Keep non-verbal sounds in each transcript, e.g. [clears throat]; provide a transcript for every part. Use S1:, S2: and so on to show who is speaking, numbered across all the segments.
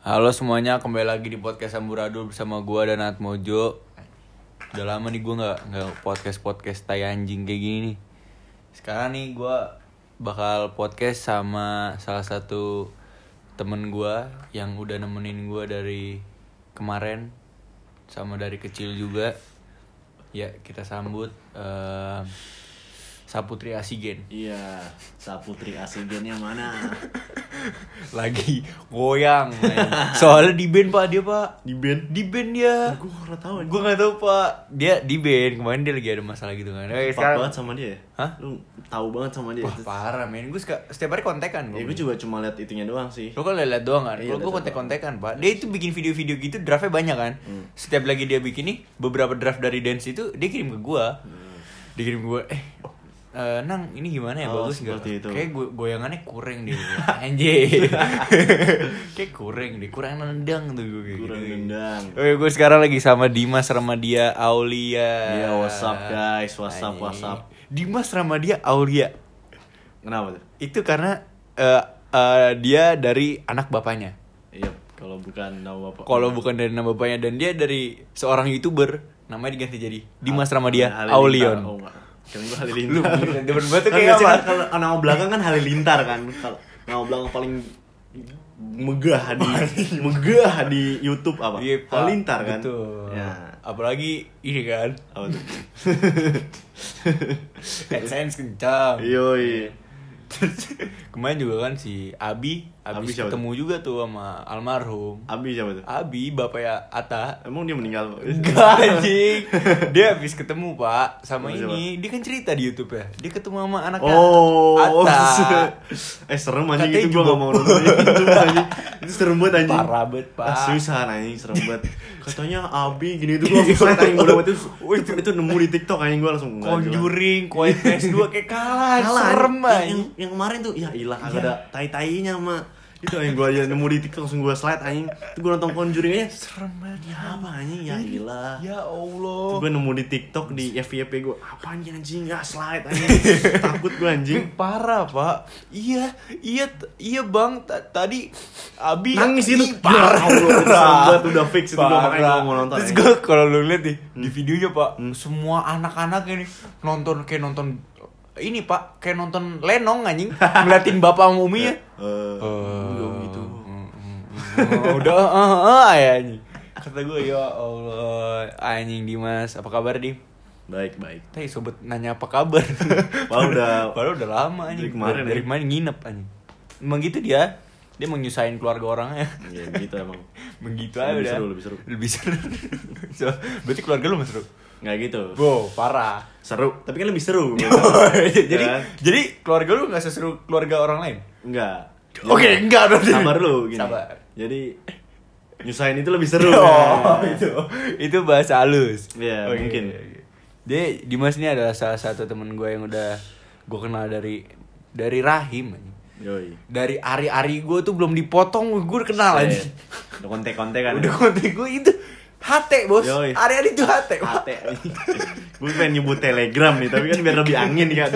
S1: Halo semuanya, kembali lagi di podcast Amburadul bersama gua dan Atmojo. Udah lama nih gua nggak nggak podcast podcast tai anjing kayak gini nih. Sekarang nih gua bakal podcast sama salah satu temen gua yang udah nemenin gua dari kemarin sama dari kecil juga. Ya kita sambut eh, Saputri Asigen.
S2: Iya, Saputri Asigen yang mana? [laughs]
S1: Lagi goyang. men. Soalnya di band pak dia pak.
S2: Di band?
S1: Di band dia.
S2: Gue gak tau
S1: Gue gak tau pak Dia di band Kemarin dia lagi ada masalah gitu kan Eh,
S2: Pak banget sama dia ya?
S1: Hah?
S2: Lu tahu banget sama dia?
S1: Wah parah men Gue setiap hari kontekan
S2: Ya gue juga cuma liat itunya doang sih
S1: Lo kan liat doang kan
S2: Iya,
S1: Kalau gue kontek-kontekan pak Dia itu bikin video-video gitu Draftnya banyak kan
S2: Hmm.
S1: Setiap lagi dia bikin nih Beberapa draft dari dance itu Dia kirim ke gue
S2: Hmm.
S1: Dia kirim ke gue Eh eh, Nang ini gimana ya
S2: Oh,
S1: bagus nggak?
S2: seperti itu.
S1: Kayak go- goyangannya kurang deh [laughs] Anjir [laughs] Kayak kurang deh Kurang nendang tuh gue kayak
S2: Kurang
S1: gitu.
S2: nendang.
S1: Oke gue sekarang lagi sama Dimas Ramadia Aulia
S2: Iya, what's up, guys? What's up,
S1: Anjing.
S2: what's up?
S1: Dimas Ramadia Aulia
S2: Kenapa tuh?
S1: Itu karena eh, eh, dia dari anak bapaknya
S2: Iya, kalau bukan nama bapak
S1: Kalau bukan dari nama bapaknya Dan dia dari seorang youtuber Namanya diganti jadi Dimas Ramadia. Aulion
S2: Oh Kira gue
S1: Lu
S2: Halilintar
S1: bener, demen banget tuh
S2: Kan
S1: kayak apa?
S2: Kalau nama belakang kan Halilintar kan Kalau nama belakang paling megah di megah di YouTube apa?
S1: Iya, Pak.
S2: Halilintar kan?
S1: Betul
S2: Ya.
S1: Apalagi ini kan
S2: Apa tuh? [laughs]
S1: AdSense kencang
S2: Yoi. [laughs]
S1: Kemarin juga kan si Abi
S2: Abi
S1: ketemu juga tuh sama almarhum
S2: Abi siapa tuh?
S1: Abi bapaknya Ata
S2: Emang dia meninggal?
S1: Enggak anjing Dia habis ketemu pak Sama
S2: Sama siapa?
S1: ini Dia kan cerita di Youtube ya Dia ketemu sama anaknya
S2: Oh,
S1: Atta [laughs]
S2: eh serem anjing
S1: Katanya
S2: itu gua
S1: juga-
S2: gak mau nonton itu anjing. [laughs] Itu serem banget anjing.
S1: Parah banget, Pak.
S2: Ah, susah anjing serem banget. Katanya Abi gini itu gua langsung slide anjing bodoh banget itu, itu, itu nemu di TikTok anjing gua langsung
S1: Conjuring Quiet Place 2 kayak kalah,
S2: Salah,
S1: Serem
S2: anjing. yang, yang kemarin tuh ya ilah
S1: Iya.
S2: agak ada tai-tainya sama itu yang gua aja nemu di TikTok langsung gua slide anjing. Itu gua nonton Conjuring aja.
S1: Serem banget.
S2: Ya apa anjing? Ya ilah.
S1: Ya Allah.
S2: Gue nemu di TikTok di FYP gue apa anjing anjing? Ya slide anjing. [laughs] Takut gue anjing.
S1: Parah pak. Iya Iya Iya bang. Ta- Tadi Abi
S2: nangis itu.
S1: Ih, parah
S2: Ya Allah, udah fix itu gue makanya mau nonton
S1: Terus gue kalau lu lihat nih Di
S2: Hmm.
S1: videonya pak Semua anak-anak ini Nonton kayak nonton Ini pak Kayak nonton Lenong anjing Ngeliatin bapak sama uminya [laughs]
S2: Eh,
S1: Oh,
S2: gitu.
S1: udah ah ah ya anjing. Kata gue ya Allah anjing Dimas, apa kabar Dim?
S2: baik baik
S1: Tadi sobat nanya apa kabar. [laughs]
S2: Padahal udah-
S1: Padahal udah lama anjing.
S2: Dari kemarin
S1: dari,
S2: ya.
S1: dari kemarin nginep anjing. Emang gitu dia. Dia mau nyusahin keluarga orangnya.
S2: ya gitu emang [laughs]
S1: Begitu aja
S2: Lebih
S1: udah.
S2: seru, lebih seru.
S1: Lebih seru. So, berarti keluarga lu masih seru.
S2: Nggak gitu
S1: Bo, parah.
S2: seru tapi kan lebih seru [laughs] gitu.
S1: jadi
S2: Kan?
S1: jadi keluarga lu nggak seseru keluarga orang lain?
S2: enggak
S1: Oke, enggak berarti.
S2: sabar lu gini
S1: Sabar.
S2: jadi nyusahin itu lebih seru
S1: Oh, [laughs]
S2: ya.
S1: itu itu bahasa halus.
S2: Iya,
S1: Oke,
S2: mungkin.
S1: Dia Dimas ini adalah salah satu temen gue yang udah gue kenal dari dari rahim
S2: yoi
S1: Dari ari-ari gue tuh belum dipotong gue kenal aja.
S2: Eh, udah kontek-kontek kan
S1: Udah konten gue itu hate bos.
S2: Yoi.
S1: Ari-ari itu hate.
S2: Ate Gue pengen nyebut telegram nih Tapi kan biar lebih angin kan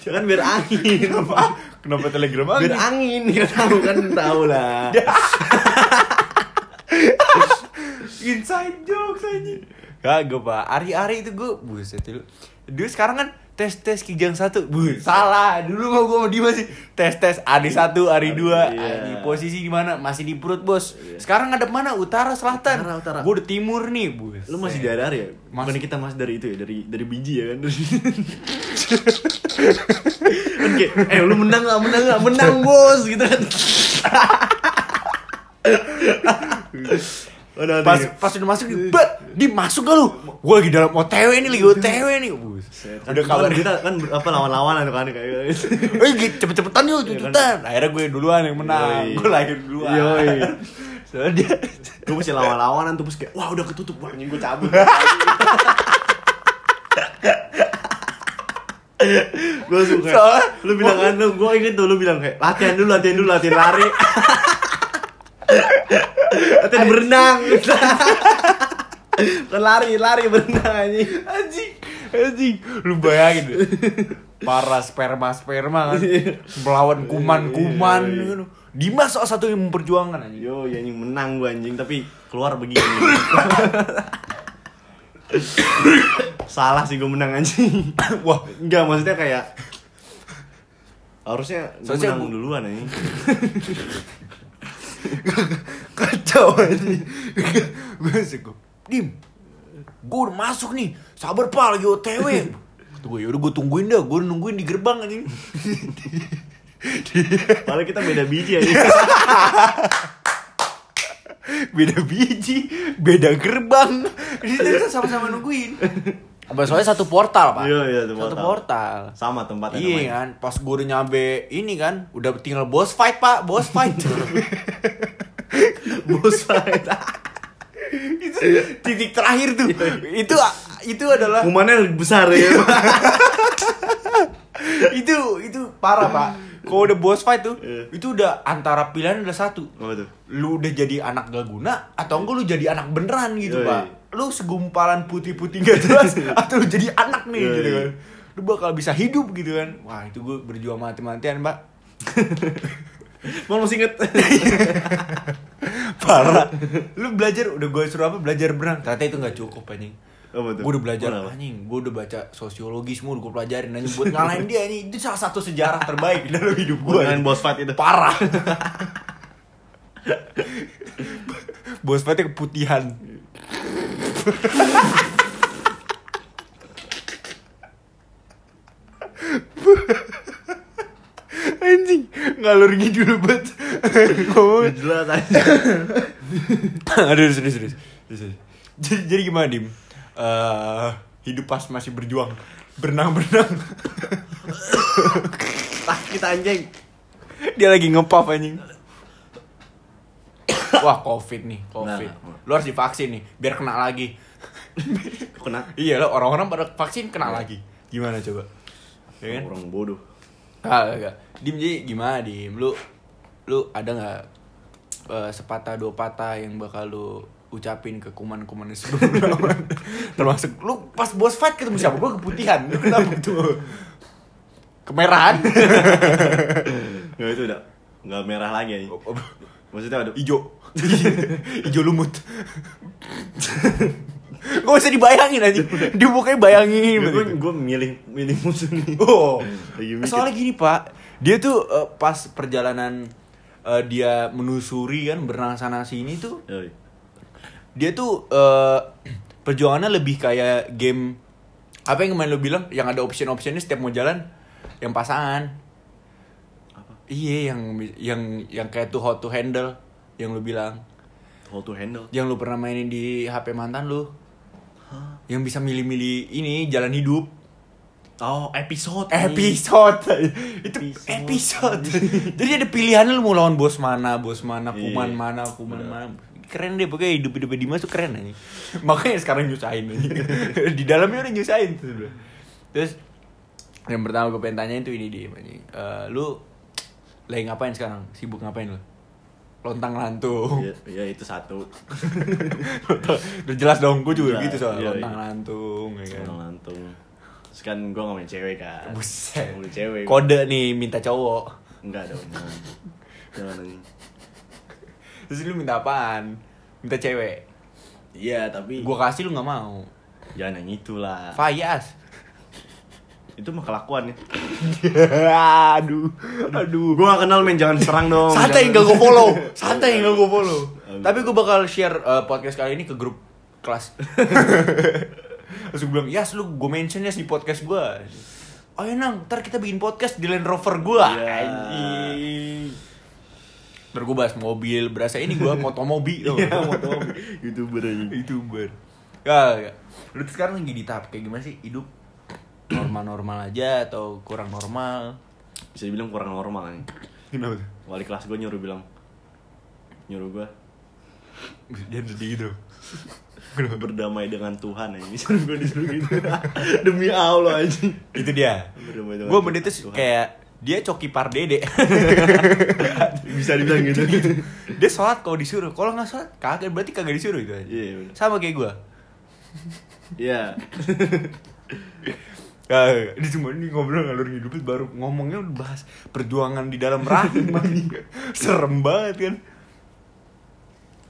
S2: Kan biar angin
S1: Kenapa? Kenapa telegram
S2: Biar
S1: angin?
S2: angin Kan tahu kan tahu lah
S1: Inside jokes aja. Kagak pak. Ari-ari itu gue buset lu. Dulu sekarang kan tes tes kijang satu, bu salah. Dulu mau gue mau Dimas sih tes tes Ari satu, Ari dua,
S2: Iya.
S1: Di posisi di mana? Masih di perut bos. Sekarang ada mana? Utara, selatan.
S2: Utara, utara.
S1: Gue udah timur nih, bu.
S2: Lu masih dadar ya?
S1: Masih.
S2: Bukan kita masih dari itu ya? Dari dari biji ya kan? [laughs] kan kayak, eh lu menang gak? Menang gak? Menang bos gitu kan [laughs]
S1: Pas
S2: udah.
S1: pas udah masuk, bet, di masuk gak lu? Gue lagi dalam OTW nih, lagi OTW nih, bu.
S2: Kan,
S1: Udah kabar
S2: kan kita kan apa lawan-lawan itu kan kayak [laughs]
S1: Eh gitu, cepet-cepetan yuk, tuntutan. Akhirnya gue duluan yang menang. Gue lahir duluan.
S2: Yoi. [laughs]
S1: Soalnya dia
S2: gue masih lawan-lawanan tuh terus kayak wah udah ketutup wah anjing gue cabut [laughs] gue suka
S1: Soalnya-
S2: lu bilang kan lu gue inget tuh lu bilang kayak latihan dulu latihan dulu latihan lari latihan berenang kan lari lari berenang anjing
S1: anjing anjing lu bayangin para sperma sperma kan melawan kuman kuman
S2: Iya, iya.
S1: gitu. Dimas salah satu yang memperjuangkan anjing.
S2: Yo, ya anjing menang gua anjing tapi keluar begini. Salah sih gua menang anjing.
S1: Wah,
S2: Enggak, maksudnya kayak harusnya gua
S1: Soalnya
S2: menang
S1: gua-
S2: duluan anjing.
S1: Kacau gue. Dim. Gue udah masuk nih. Sabar Pak lagi OTW. Kata gue, yaudah gue tungguin dah. Gue nungguin di gerbang anjing.
S2: Padahal kita beda biji anjing.
S1: beda biji, beda gerbang. Kita sama-sama nungguin. Apa soalnya satu portal, Pak.
S2: Iya, iya, satu
S1: Satu
S2: portal.
S1: portal.
S2: Sama tempatnya
S1: Iya kan, pas gue udah nyampe ini kan, udah tinggal boss fight pak, boss fight. [laughs]
S2: Bos [laughs] fight.
S1: itu titik terakhir tuh. itu itu adalah
S2: Kumannya besar ya. [laughs]
S1: itu itu parah pak. Kalau udah boss fight tuh,
S2: Iya.
S1: itu udah antara pilihan udah satu. Lu udah jadi anak gak guna atau enggak lu jadi anak beneran gitu
S2: Yoi.
S1: pak. Lu segumpalan putih-putih gak jelas [laughs] atau lu jadi anak nih
S2: Yoi.
S1: gitu kan. Lu bakal bisa hidup gitu kan. Wah itu gue berjuang mati-matian pak.
S2: Mau masih inget.
S1: Parah. Lu belajar udah gue suruh apa belajar berenang. Ternyata itu nggak cukup anjing.
S2: Tuh?
S1: Gue udah belajar
S2: Kenapa?
S1: anjing, gue udah baca sosiologi semua, gue pelajarin anjing buat ngalahin dia anjing. Itu salah satu sejarah terbaik dalam hidup gue.
S2: Dengan boss fight itu.
S1: Parah. [laughs] Bos fightnya keputihan. anjing ngalur ngomong [laughs]
S2: Udah jelas [laughs] aja.
S1: aduh serius serius. Jadi, jadi gimana dim? Eh, hidup pas masih berjuang. Berenang berenang [laughs]
S2: Sakit anjing.
S1: dia lagi ngepop anjing. [coughs] Wah covid nih covid.
S2: Nah.
S1: lu harus divaksin nih biar kena lagi.
S2: Kena.
S1: Iya lo orang-orang pada vaksin kena lagi. Gimana coba? Ya kan?
S2: Orang bodoh.
S1: Kagak, kagak. Dim jadi gimana Dim? Lu lu ada nggak eh, sepatah dua patah yang bakal lu ucapin ke kuman-kuman sebelum? [laughs] Termasuk lu pas boss fight ketemu siapa? Gua keputihan. Lu kenapa tuh? [laughs] Kemerahan? [laughs]
S2: Nggak itu udah nggak merah lagi anjing. Maksudnya ada
S1: Ijo. Ijo lumut. Gak usah dibayangin aja. Dia mukanya bayangin.
S2: gue gue milih milih musuh nih.
S1: Oh, soalnya gini pak, dia tuh eh, pas perjalanan eh, dia menusuri kan berenang sana sini tuh,
S2: Yoi.
S1: dia tuh eh, [clears throat] perjuangannya lebih kayak game apa yang kemarin lo bilang, yang ada option optionnya setiap mau jalan, yang pasangan.
S2: Apa?
S1: Iya, yang yang yang kayak tuh how to handle, yang lu bilang,
S2: How to handle.
S1: yang lu pernah mainin di HP mantan lu,
S2: Hah?
S1: yang bisa milih-milih ini jalan hidup.
S2: Oh, episode.
S1: episode itu
S2: Episode.
S1: episode jadi ada pilihan lu mau lawan bos mana bos mana
S2: Iya.
S1: kuman mana kuman mana keren deh pokoknya hidup hidup Dimas tuh keren aja [laughs] makanya sekarang nyusahin aja di dalamnya udah nyusahin tuh terus yang pertama gue pengen tanyain tuh ini dia. Eh, lu lagi ngapain sekarang sibuk ngapain lu lontang lantung
S2: Iya, iya itu satu. [laughs]
S1: udah jelas dong gue juga
S2: Jelas,
S1: gitu soal
S2: iya,
S1: lontang
S2: iya.
S1: lantung ya kan
S2: Orang lantung. Terus kan gue gak main cewek kan.
S1: Buset.
S2: Mau cewek.
S1: kode nih minta cowok
S2: Enggak dong. Jangan. Anjing.
S1: Terus lu minta apaan? Minta cewek.
S2: Iya, tapi
S1: Gua kasih lu nggak mau.
S2: jangan yang itulah.
S1: Fayas.
S2: Itu mah kelakuan ya. [laughs]
S1: aduh, aduh.
S2: Gue gak kenal men, jangan serang dong.
S1: Santai
S2: Jangan-
S1: nggak gue follow, [laughs] santai nggak gue follow.
S2: Aduh.
S1: Tapi gue bakal share uh, podcast kali ini ke grup kelas. [laughs] Terus gue bilang, Yas lu gue mention ya di podcast gue. Oh ya nang, ntar kita bikin podcast di Land Rover gue.
S2: Iya.
S1: Anjing. Ntar gue bahas mobil, berasa ini gue motomobi tau [laughs]
S2: Iya, motor. Youtuber aja.
S1: youtuber ya, ya. lu tuh sekarang lagi di tahap kayak gimana sih hidup normal-normal aja atau kurang normal
S2: Bisa dibilang kurang normal nih.
S1: kenapa tuh
S2: Wali kelas gue nyuruh bilang nyuruh gue
S1: jangan sedih gitu
S2: berdamai dengan Tuhan aja. Disuruh gue disuruh gitu. [laughs] Demi Allah aja.
S1: itu dia gue menit kayak dia coki pardede [laughs]
S2: bisa dibilang gitu. [laughs]
S1: dia sholat kalau disuruh kalau nggak sholat kagak berarti kagak disuruh itu aja
S2: Iya, bener.
S1: sama kayak gue
S2: Iya.
S1: Ah, ini cuma ini ngobrol ngalur hidup baru ngomongnya udah bahas perjuangan di dalam rahim. Serem banget kan.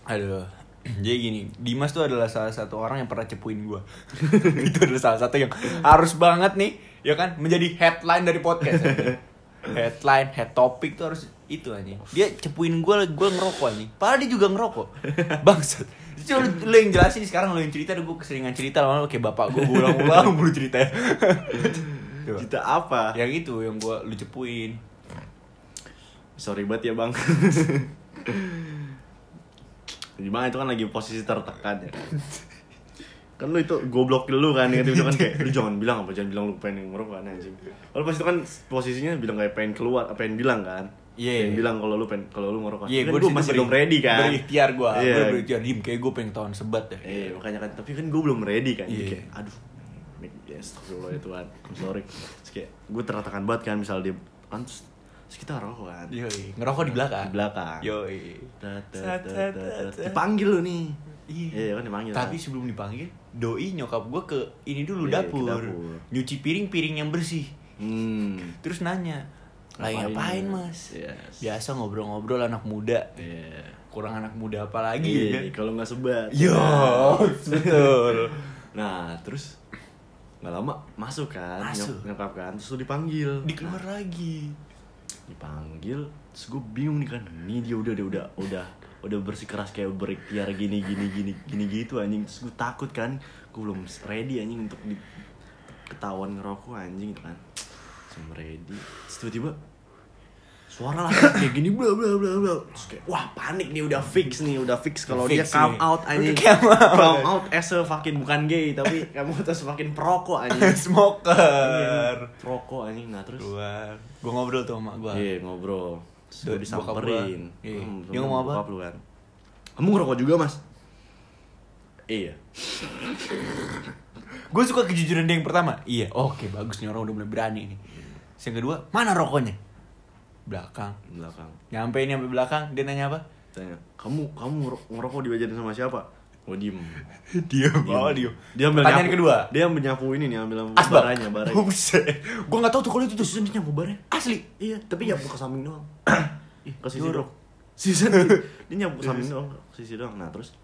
S1: Aduh. [clears throat] Jadi gini, Dimas tuh adalah salah satu orang yang pernah cepuin gua. [laughs] itu adalah salah satu yang harus banget nih, ya kan, menjadi headline dari podcast. anjing. [laughs] headline, head topic tuh harus itu anjing. Dia cepuin gua, gua ngerokok anjing. Padahal dia juga ngerokok. [laughs] Bangsat. Coba lu, lu yang jelasin sekarang lu yang cerita gue keseringan cerita lama kayak bapak gue gue ulang-ulang mulu cerita Coba.
S2: Kita apa?
S1: Yang itu yang gue lu cepuin.
S2: Sorry banget ya bang Gimana itu kan lagi posisi tertekan ya. Kan lu itu goblok dulu kan gitu kan kayak lu jangan bilang apa jangan bilang lu pengen ngerokok kan anjing. Kalau pas itu kan posisinya bilang kayak pengen keluar pengen bilang kan.
S1: Iya.
S2: pengen bilang kalau lu pengen kalau lu ngerokok.
S1: Iya,
S2: kan
S1: gue
S2: masih belum ready kan.
S1: Berikhtiar gue,
S2: Iya.
S1: gue berikhtiar dim kayak gue pengen tahun sebat deh.
S2: eh makanya kan tapi kan gue belum ready kan.
S1: Iya.
S2: kayak aduh ya astagfirullah ya Tuhan. I'm sorry. Terus kayak gue teratakan banget kan misal dia kan terus, kita rokok kan
S1: Yoi, ngerokok di belakang.
S2: di belakang
S1: Yoi. Sat,
S2: tat,
S1: sat,
S2: tat, tat.
S1: sat.
S2: dipanggil lu nih
S1: Iya.
S2: Iya kan dipanggil
S1: Tapi
S2: kan.
S1: sebelum dipanggil, doi nyokap gue ke ini dulu
S2: Iya, ke
S1: dapur.
S2: dapur.
S1: Nyuci piring-piring yang bersih.
S2: hmm
S1: Terus nanya, lagi ngapain mas?
S2: Yes.
S1: Biasa ngobrol-ngobrol anak muda.
S2: Iya.
S1: Kurang anak muda apa lagi
S2: Iya,
S1: ya kan?
S2: kalau nggak sebat.
S1: Yo, [laughs] betul.
S2: Nah, terus nggak lama masuk kan,
S1: Masuk.
S2: nyok- nyokap kan, terus dipanggil.
S1: Dikeluar lagi.
S2: Dipanggil, terus gue bingung nih kan, ini dia udah udah udah udah udah bersikeras kayak berikhtiar gini gini gini gini gitu anjing. Terus gue takut kan gue belum ready anjing untuk di, ketahuan ngerokok anjing gitu kan. Belum ready. Terus tiba-tiba suara lah kayak gini bla bla bla bla terus kayak wah panik nih udah fix nih udah fix kalau dia come
S1: nih.
S2: out
S1: Udah [laughs] come out.
S2: as a fucking bukan gay tapi [laughs] kamu terus fucking perokok anjing [laughs]
S1: Smoker.
S2: perokok anjing nah terus.
S1: Gue ngobrol tuh sama gue.
S2: Iya ngobrol Terus gue
S1: Bokap
S2: disamperin
S1: gua. Iya.
S2: Hmm,
S1: Dia ngomong apa?
S2: lu kan Kamu ngerokok juga mas? Iya
S1: Gue suka kejujuran dia yang pertama. Iya, oke bagus nih orang udah mulai berani nih. Yang kedua, mana rokoknya? Belakang.
S2: Belakang
S1: Nyampe ini sampai belakang, dia nanya apa?
S2: Tanya Kamu kamu ngero- ngerokok dibajarin sama siapa? Gue diem [laughs]
S1: Diam. Oh,
S2: Diem. Dia ambil
S1: Pertanyaan
S2: nyapu-
S1: kedua.
S2: Dia ambil nyapu ini nih Ambil ambil
S1: Asbak.
S2: baranya baranya
S1: Buset. Gue gak tau tuh kalau itu tuh.
S2: Terus dia nyapu baranya
S1: Asli.
S2: Iya tapi nyapu ke samping doang [coughs] Ih ke sisi doang Sisi [laughs] Dia nyapu ke samping doang ke sisi doang Nah terus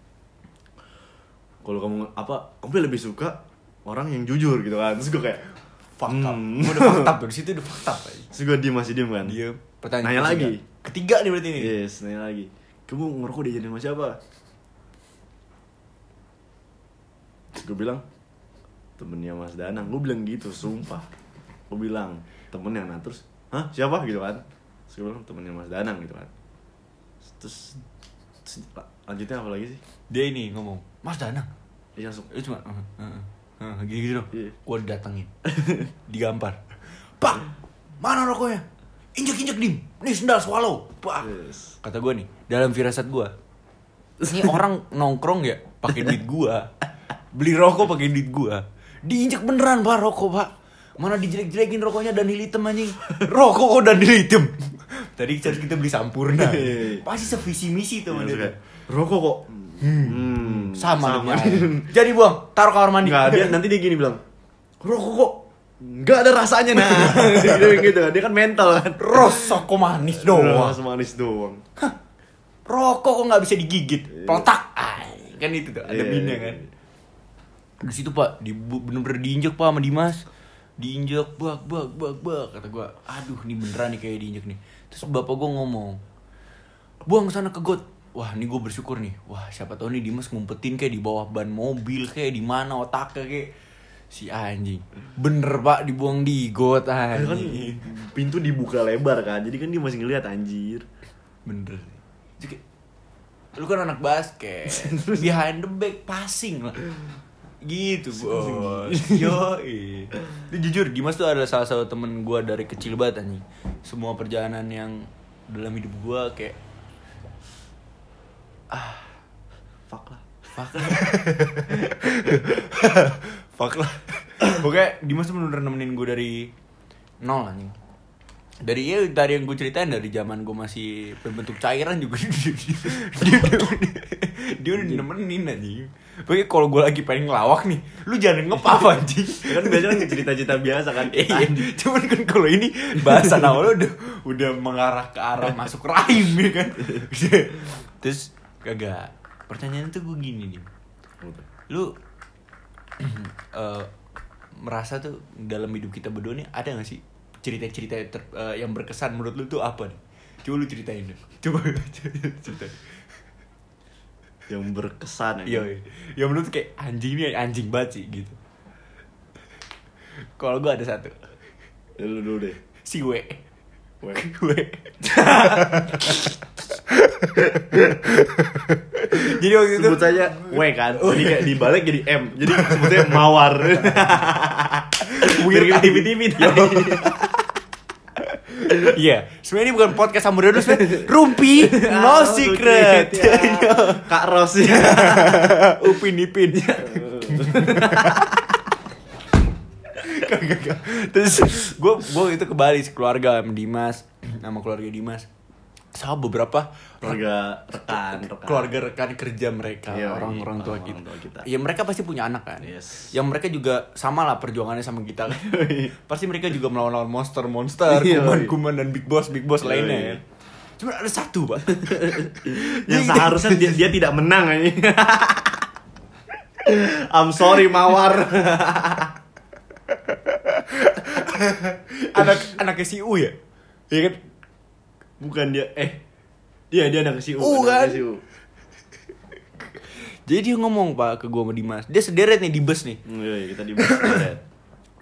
S2: kalau kamu apa kamu lebih suka orang yang jujur gitu kan terus gue kayak
S1: Fuck up.
S2: Hmm.
S1: Gue udah fucked up. Di situ udah fucked up [laughs]
S2: terus gue diem masih diem kan
S1: Diam. Pertanyaan
S2: Nanya
S1: ketiga.
S2: lagi.
S1: Ketiga nih berarti nih.
S2: yes nanya lagi kamu ngerokok diajarin sama siapa gue bilang temennya Mas Danang gue bilang gitu sumpah gue bilang temennya nah terus hah siapa gitu kan terus gue bilang temennya Mas Danang gitu kan terus, terus lanjutnya apa lagi sih
S1: Dia ini ngomong, Mas Danang.
S2: dia langsung
S1: Itu cuma, uh, uh, uh, gitu-gitu dong.
S2: Iya.
S1: Gue didatengin. [laughs] Digampar. Pak, mana rokoknya? Injek-injek dim. Nih sendal swallow. Pak.
S2: yes.
S1: Kata gue nih, dalam firasat gue. Ini [laughs] orang nongkrong ya, pakai duit gue. Beli rokok pakai duit gue. Diinjek beneran pak rokok pak. Mana dijelek-jelekin rokoknya dan hitam anjing. Rokok kok dan hitam. [laughs] Tadi harus kita beli sampurna. Pasti sevisi misi tuh
S2: kayak, rokok kok hmm,
S1: Sama, sama. Jadi buang, taruh kamar mandi.
S2: Nggak, dia nanti dia gini bilang, rokok kok nggak ada rasanya nah. [laughs] bilang gitu, dia kan mental kan.
S1: Rosok manis doang.
S2: Rasa manis doang.
S1: Rokok kok nggak bisa digigit? Peletak. Ay, kan itu tuh, ada
S2: Iya,
S1: binnya
S2: iya,
S1: kan.
S2: iya.
S1: Di situ pak, di, bener-bener diinjek pak sama Dimas. Diinjek bak bak bak bak kata gua, aduh ini beneran nih kayak diinjek nih. Terus bapak gua ngomong, buang sana ke got. Wah, ini gue bersyukur nih. Wah, siapa tahu nih Dimas ngumpetin kayak di bawah ban mobil kayak di mana otaknya kayak si anjing. Bener pak dibuang di got
S2: Kan
S1: anjing.
S2: pintu dibuka lebar kan, jadi kan dia masih ngeliat anjir.
S1: Bener Jadi Lu kan anak basket. [laughs] Behind the back passing lah. Gitu bos. [laughs] Yo Itu jujur Dimas tuh adalah salah satu temen gue dari kecil banget anjing. Semua perjalanan yang dalam hidup gue kayak
S2: Fuck lah.
S1: Fuck. lah [laughs] Fuck lah. [coughs] Pokoknya Dimas tuh bener nemenin gue dari Nol anjing. Dari ya dari yang gue ceritain dari zaman gue masih berbentuk cairan juga. [laughs] Dia, dia, dia, dia udah nemenin anjing. Pokoknya kalau gue lagi pengen ngelawak nih Lu jangan ngepap anjing.
S2: Kan biasanya kan cerita-cerita biasa kan
S1: Iya, cuman kan kalau ini bahasan awalnya udah udah mengarah ke arah masuk rahim ya kan. [laughs] Terus kagak. Pertanyaan tuh gue gini nih. Lu [clears throat] eh, merasa tuh dalam hidup kita berdua nih ada gak sih cerita-cerita ter- eh, yang berkesan menurut lu tuh apa nih? Coba lu ceritain deh. [laughs] Coba ceritain.
S2: yang berkesan ya
S1: iya. yang menurut kayak anjing ini anjing banget sih gitu. Kalau gue ada satu,
S2: Ya, lu dulu deh
S1: si W.
S2: W. [laughs]
S1: Jadi waktu itu
S2: sebut saja W kan jadi kayak dibalik jadi M. Jadi sebutnya mawar. [laughs]
S1: Weird
S2: TV
S1: Iya, sebenarnya ini bukan podcast Dulu, sebenarnya Rumpi, [laughs] no secret.
S2: Kak Ros.
S1: Upin Ipin. Terus gue gue itu ke Bali keluarga sama Dimas, sama keluarga Dimas. Sama beberapa
S2: keluarga rekan rekan
S1: keluarga rekan kerja mereka,
S2: Iya,
S1: orang-orang tua
S2: orang-orang
S1: kita.
S2: tua kita.
S1: Ya mereka pasti punya anak kan.
S2: Yes.
S1: Yang mereka juga sama lah perjuangannya sama kita kan. pasti mereka juga melawan-lawan monster-monster,
S2: Iya,
S1: kuman-kuman dan big boss big boss
S2: Iya,
S1: lainnya ya. Cuma ada satu, Pak. [laughs]
S2: yang seharusnya dia, dia tidak menang aja [laughs] I'm sorry mawar [laughs] [laughs]
S1: anak anaknya si U ya? Iya kan?
S2: bukan dia eh dia dia anak si U
S1: U,
S2: anak
S1: kan?
S2: si U.
S1: Jadi dia ngomong Pak ke gua sama Dimas. Dia sederet nih di bus nih.
S2: Iya, iya, kita di Basket.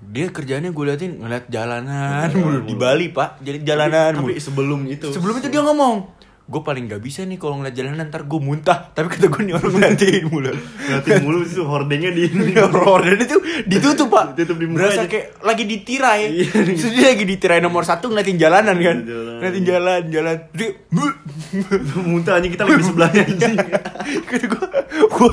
S1: Dia kerjanya gue liatin ngeliat jalanan mulu di Bali, Pak. Jadi jalanan
S2: tapi
S1: mulu.
S2: sebelum itu
S1: Sebelum itu dia ngomong, gue paling gak bisa nih kalau ngeliat jalanan ntar gue muntah. Tapi kata gue nih orang ngeliatin mulu.
S2: ngeliatin mulu itu hordengnya di [laughs]
S1: Order itu ditutup pak
S2: Ditutup di
S1: Berasa
S2: aja.
S1: kayak lagi ditirai
S2: Iya.
S1: Terus dia lagi ditirai nomor satu ngeliatin jalanan kan
S2: Jalanan.
S1: Ngeliatin jalan, jalan Dia
S2: muntah anjing kita lagi sebelahnya [laughs]
S1: Kata gue, gue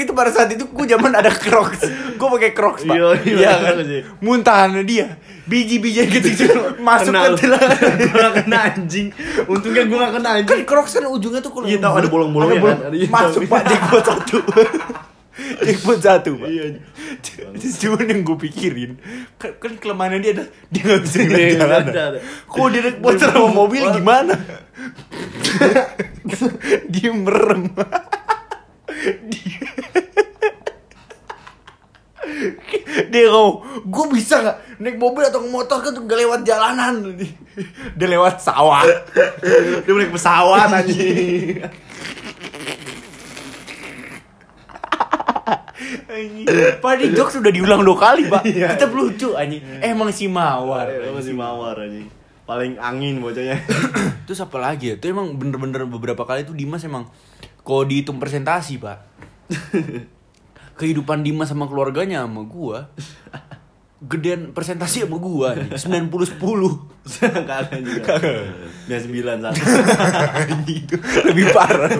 S1: Itu pada saat itu gue zaman ada crocs Gue pakai crocs pak
S2: Iya, iya,
S1: Iya kan. Muntahan dia Biji-biji kecil [laughs] Masuk
S2: Kena
S1: ke
S2: lu.
S1: telan
S2: gak kena anjing untungnya gue gak kena
S1: Kan
S2: anjing.
S1: Crocs kan ujungnya tuh kalau
S2: Iya, tahu ada bolong-bolongnya
S1: bolong.
S2: kan? Ada- iya,
S1: Masuk pak jackpot satu. [laughs] Jackpot satu pak.
S2: Iya
S1: Cuman yang gue pikirin. Kan, kan kelemahannya dia ada Dia gak bisa
S2: Iya,
S1: jalan.
S2: ada.
S1: Kok dia naik motor sama mobil gimana? [laughs] Dia merem. Dia [laughs] Dia ngomong Gue bisa gak naik mobil atau motor kan tuh gak lewat jalanan. Dia lewat sawah.
S2: Dia naik pesawat anjing.
S1: Anjing. Padahal jokes sudah diulang dua kali pak.
S2: Iya.
S1: Tetap lucu anjing. Emang si Mawar
S2: Iya, masih mawar anjing. Paling angin bocahnya. [clears throat]
S1: Terus apa lagi ya? Itu emang bener-bener beberapa kali tuh Dimas emang Kalau dihitung presentasi pak [laughs] Kehidupan Dimas sama keluarganya sama gua Gedean presentasi sama gua nih 90-10
S2: Gak ada anjing dia sembilan [laughs] satu [laughs]
S1: lebih parah.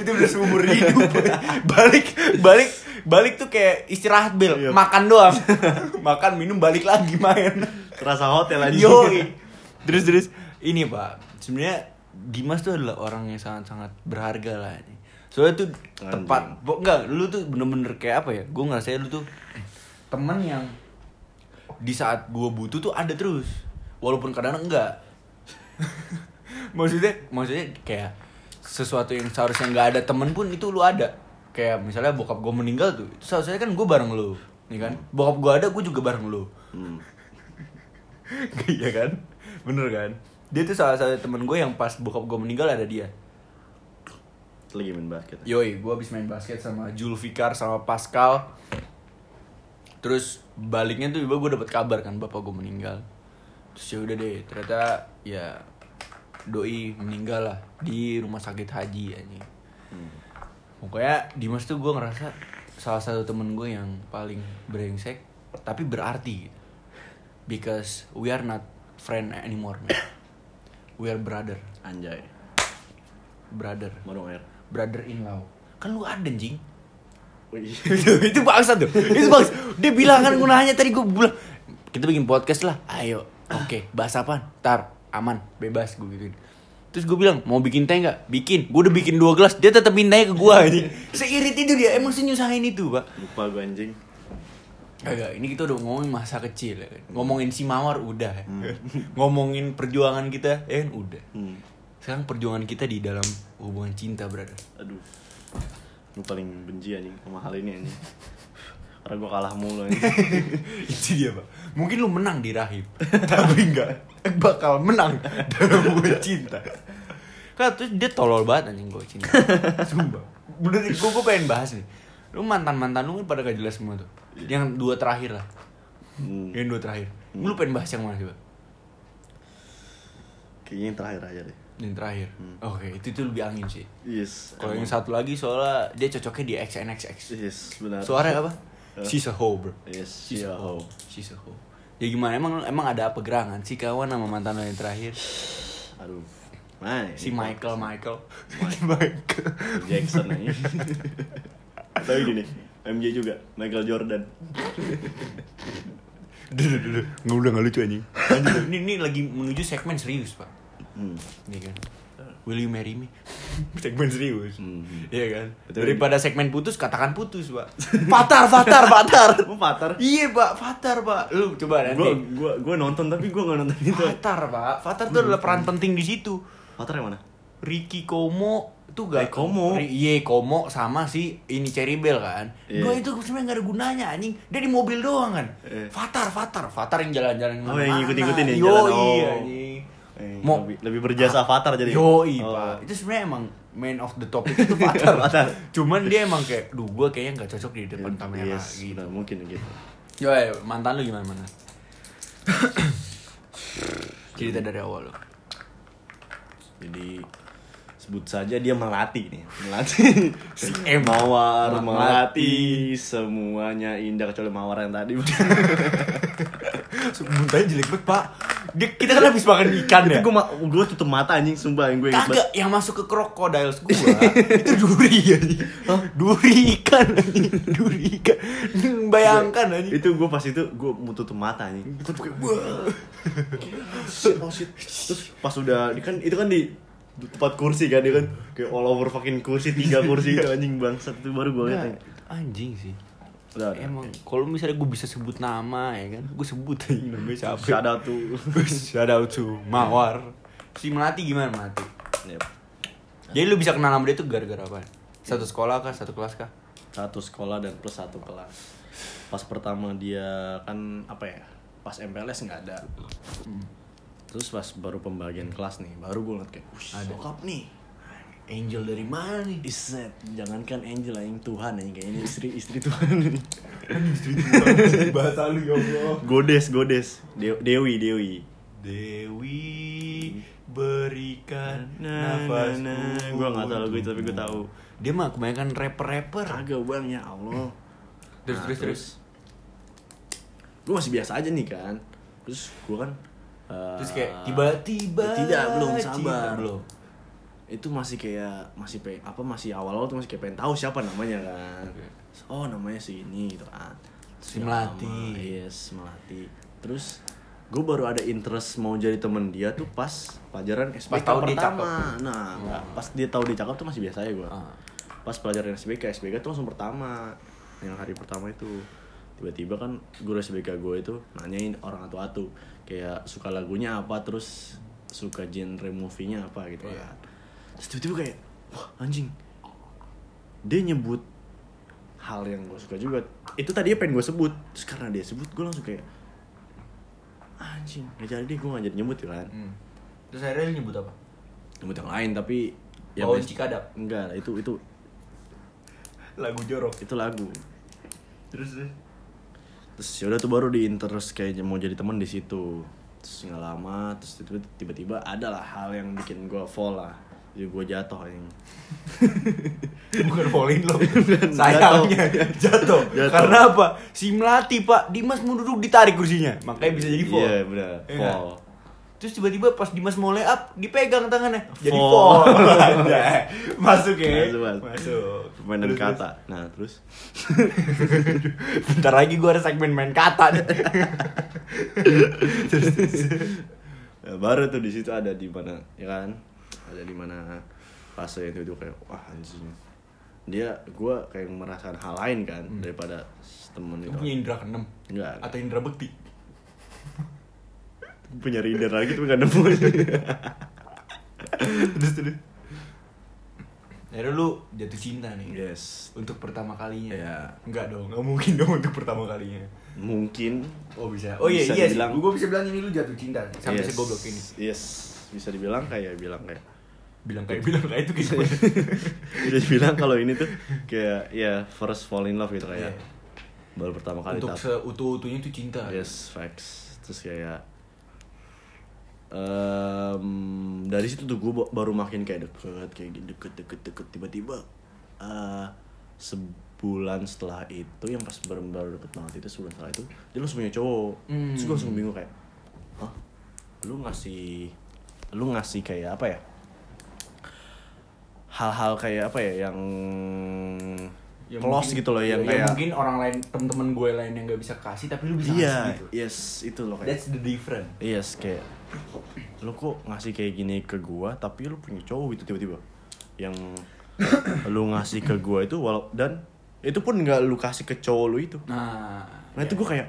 S1: Itu udah seumur hidup. [laughs] Balik Balik Balik tuh kayak istirahat bel.
S2: Iya.
S1: Makan doang. Makan minum balik lagi main.
S2: Terasa hotel anjing
S1: Yoi. Terus terus. Ini pak, sebenarnya Dimas tuh adalah orang yang sangat-sangat berharga lah ini. Soalnya tuh
S2: Anjing.
S1: tepat, bo, enggak, lu tuh bener-bener kayak apa ya? Gue ngerasa lu tuh temen yang di saat gue butuh tuh ada terus, walaupun kadang enggak. [laughs] maksudnya, maksudnya kayak sesuatu yang seharusnya nggak ada temen pun itu lu ada. Kayak misalnya bokap gue meninggal tuh, itu seharusnya kan gue bareng lu, nih kan? Bokap gue ada, gue juga bareng lu.
S2: Hmm. [laughs]
S1: Iya kan? Bener kan? Dia tuh salah satu temen gue yang pas bokap gue meninggal ada dia.
S2: Lagi main basket
S1: Yoi, gue abis main basket sama Julfikar sama Pascal. Terus baliknya tuh gue dapet kabar kan bapak gue meninggal. Terus ya udah deh, ternyata ya doi meninggal lah di rumah sakit haji anjing.
S2: Hmm.
S1: Pokoknya Dimas tuh gue ngerasa salah satu temen gue yang paling brengsek tapi berarti gitu. Because we are not friend anymore man. We are brother,
S2: anjay
S1: brother,
S2: Marung air
S1: brother in law. Kan lu ada anjing.
S2: Wih. [laughs]
S1: itu, itu bangsa tuh. Itu bangsa. Dia bilang kan gue nanya tadi gue bilang kita bikin podcast lah. Ayo. Oke, bahas apa? Tar, aman, bebas gue gituin. Terus gue bilang mau bikin teh nggak? Bikin. Gue udah bikin dua gelas. Dia tetap mintanya ke gue aja. [laughs] Seirit itu dia. Emang senyusahin itu pak.
S2: lupa gue anjing
S1: Agak. Ini kita udah ngomongin masa kecil. Ya. Ngomongin si mawar udah. ya. [laughs] ngomongin perjuangan kita, eh kan udah.
S2: hmm.
S1: Sekarang perjuangan kita di dalam hubungan cinta brother.
S2: aduh gue paling benci anjing sama hal ini anjing karena gue kalah mulu anjing [laughs]
S1: itu dia pak. Mungkin lu menang di rahim, tapi enggak bakal menang dalam hubungan cinta. Kan terus dia tolol banget anjing gue cinta. Sumpah. Bener gue gue pengen bahas nih. Lu mantan mantan lu kan pada gak jelas semua tuh. Yang dua terakhir lah.
S2: hmm.
S1: Yang dua terakhir. Lu pengen bahas yang mana coba?
S2: kayaknya yang terakhir aja deh
S1: Yang terakhir. Oke, itu itu lebih angin sih.
S2: yes
S1: Kalau yang satu lagi soalnya dia cocoknya di XNXX.
S2: yes benar
S1: Suaranya apa?
S2: Eh.
S1: She's a hoe, bro.
S2: yes
S1: She's a hoe. She's a hoe. Ya gimana emang emang ada apa gerangan sih kawan sama mantan lo yang terakhir?
S2: aduh Nah,
S1: Si Michael,
S2: kok- [laughs]
S1: Michael. Michael.
S2: Jackson aja tapi gini MJ juga Michael Jordan
S1: Duh, duh, duh. Nggak udah nggak lucu anjing. Ini, ini lagi menuju segmen serius pak.
S2: Hmm.
S1: Iya kan. Will you marry me? [laughs] segmen serius.
S2: Hmm.
S1: Iya kan.
S2: Betul.
S1: Daripada segmen putus katakan putus pak. [laughs] Fatar, fatar, fatar.
S2: Lu Fatar
S1: Iya pak, fatar pak. Lu coba nanti.
S2: gue gue gue nonton tapi gue gak nonton itu
S1: Fatar pak. Fatar tuh adalah peran penting di situ.
S2: Fatar yang mana
S1: Ricky Komo tuh gak
S2: Eh, Komo.
S1: Iya Komo sama si ini Cherry Bell kan
S2: Iya.
S1: Dua itu sebenarnya gak ada gunanya anjing Dia di mobil doang kan
S2: Eh.
S1: Fatar Fatar Fatar yang jalan-jalan
S2: Oh, yang
S1: ke mana-mana.
S2: ngikut-ngikutin ya,
S1: Yo
S2: jalan. Oh.
S1: iya anjing
S2: eh,
S1: Mau-
S2: lebih, lebih berjasa Fatar jadi.
S1: Yo
S2: Oh.
S1: pak. Itu sebenarnya emang main of the topic itu Fatar
S2: Fatar. [laughs]
S1: Cuman dia emang kayak Duh gue kayaknya gak cocok di depan kamera.
S2: yes,
S1: gitu.
S2: benar, mungkin gitu.
S1: Yo ayo, mantan lu gimana mana [coughs] Cerita dari awal lu.
S2: Jadi sebut saja dia melati nih. Melati [laughs]
S1: Si M.
S2: mawar
S1: Melati.
S2: melati semuanya. Indah kecuali mawar yang tadi. [laughs]
S1: Muntahnya jelek banget pak Kita kan habis makan ikan ya
S2: itu gue gue tutup mata anjing sumpah yang gue
S1: Kagak, yang masuk ke crocodiles gua [laughs] itu duri anjing. Duri ikan anjing, duri ikan. Bayangkan anjing.
S2: itu gue pas itu gue mau tutup mata anjing
S1: Itu kayak wah.
S2: oh terus pas udah kan itu kan di tempat kursi kan dia kan kayak all over fucking kursi tiga kursi itu anjing bangsat itu baru gue
S1: Nah,
S2: anjing.
S1: anjing sih.
S2: Udah, udah.
S1: Emang kalau misalnya gue bisa sebut nama ya kan, gue sebut anjing namanya [laughs] siapa?
S2: shout out tuh [laughs]
S1: Shout out to Mawar. Si Melati gimana Melati?
S2: Yep.
S1: Jadi lu bisa kenal sama dia tuh gara-gara apa? Satu sekolah kah? Satu kelas kah?
S2: satu sekolah dan plus satu kelas pas pertama dia kan apa ya pas MPLS nggak ada terus pas baru pembagian kelas nih baru gue ngeliat kayak
S1: Ada.
S2: bokap nih
S1: Angel dari mana nih?
S2: Iset, jangankan Angel yang Tuhan yang kayaknya istri istri Tuhan nih.
S1: Bahasa lu ya Allah.
S2: Godes, godes. De- Dewi, Dewi.
S1: Dewi berikan
S2: Nah,
S1: nafas.
S2: Gua nggak tahu lagu itu, tapi gua tahu.
S1: dia mah kebanyakan rapper-rapper
S2: Kagak bang ya Allah.
S1: Terus,
S2: Nah,
S1: terus, terus.
S2: Gue masih biasa aja nih kan. Terus gue kan. eh,
S1: terus kayak tiba-tiba
S2: tidak belum sabar
S1: belum
S2: itu masih kayak masih pe apa masih awal-awal tuh masih kayak pengen tahu siapa namanya kan. Oh namanya si ini gitu kan.
S1: Si
S2: Terus
S1: Melati.
S2: lama, yes melati. Terus gue baru ada interest mau jadi temen dia tuh pas pelajaran SBK
S1: Pas
S2: pertama. nah
S1: Hmm.
S2: pas dia tahu dia cakep tuh masih biasa ya gue
S1: Ah.
S2: pas pelajaran SBK SBK tuh langsung pertama. Yang hari pertama itu tiba-tiba kan guru SBK gue itu nanyain orang atu-atu kayak suka lagunya apa terus suka genre movie-nya apa gitu
S1: Iya.
S2: kan terus tiba-tiba kayak wah anjing. Dia nyebut hal yang gue suka juga. Itu tadi pengen gue sebut? Terus karena dia sebut gue langsung kayak anjing gak jadi deh gue gak jadi nyebut kan?
S1: Hmm. terus akhirnya nyebut apa?
S2: Nyebut yang lain tapi
S1: Bawang
S2: mes-
S1: Cikadap.
S2: enggak itu itu
S1: lagu jorok.
S2: Itu lagu.
S1: Terus terus.
S2: terus yaudah tuh baru di interest kayak mau jadi teman di situ. Terus nggak lama terus tiba- tiba-tiba ada lah hal yang bikin gue fall lah jadi gue jatuh yang [laughs]
S1: bukan falling loh. [laughs]
S2: Jatuh.
S1: sayangnya [laughs] jatuh.
S2: Jatuh.
S1: karena apa? Si melati pak. Dimas mau duduk ditarik kursinya. Makanya bisa jadi fall.
S2: iya benar.
S1: Iya.
S2: fall.
S1: terus tiba-tiba pas Dimas mau lay up dipegang tangannya. Jadi
S2: Fall.
S1: masuk ya.
S2: Masuk, masuk.
S1: masuk.
S2: Permainan
S1: Terus,
S2: kata. nah terus?
S1: Terus. bentar lagi gua ada segmen main kata. Nih
S2: Ya, baru tuh di situ ada di mana ya kan ada di mana fase itu itu kayak wah anjing. Dia gue kayak merasakan hal lain kan daripada temen itu.
S1: punya indra keenam?
S2: Enggak.
S1: Atau indra bekti?
S2: Punya reader lagi tapi gak nemu. [laughs]
S1: Terus terus. Akhirnya lu jatuh cinta nih.
S2: Yes.
S1: Untuk pertama kalinya?
S2: Iya.
S1: enggak dong nggak mungkin dong untuk pertama kalinya.
S2: Mungkin.
S1: Oh bisa. Oh iya
S2: Bisa
S1: iya
S2: dibilang-
S1: gue bisa bilang ini lu jatuh cinta sampai
S2: yes,
S1: segoblok ini.
S2: Yes. Bisa dibilang kayak bilang kayak
S1: bilang kayak bilang kayak itu gitu. [laughs]
S2: Bisa dibilang kalau ini tuh kayak ya first fall in love gitu kayak
S1: Iya.
S2: baru pertama kali
S1: untuk seutuh-utuhnya itu cinta.
S2: Yes facts. Terus kayak em, dari situ tuh gue baru makin kayak deket kayak gitu, deket deket deket. Tiba-tiba eh, sebulan setelah itu yang pas baru baru deket banget itu sebulan setelah itu dia langsung punya cowok.
S1: Hmm.
S2: terus gue langsung bingung kayak hah? Lu ngasih lu ngasih kayak apa ya hal-hal kayak apa ya yang,
S1: Ya,
S2: close
S1: mungkin-
S2: gitu loh yang
S1: ya,
S2: kayak
S1: ya mungkin orang lain temen-temen gue lain yang gak bisa kasih tapi lu bisa
S2: iya
S1: kasih gitu.
S2: yes itu loh kayak
S1: that's the difference.
S2: Yes, kayak lu kok ngasih kayak gini ke gua tapi lu punya cowok gitu tiba-tiba. Yang [coughs] lu ngasih ke gua itu walau dan itu pun nggak lu kasih ke cowok lu itu.
S1: Nah
S2: nah itu
S1: iya.
S2: gua kayak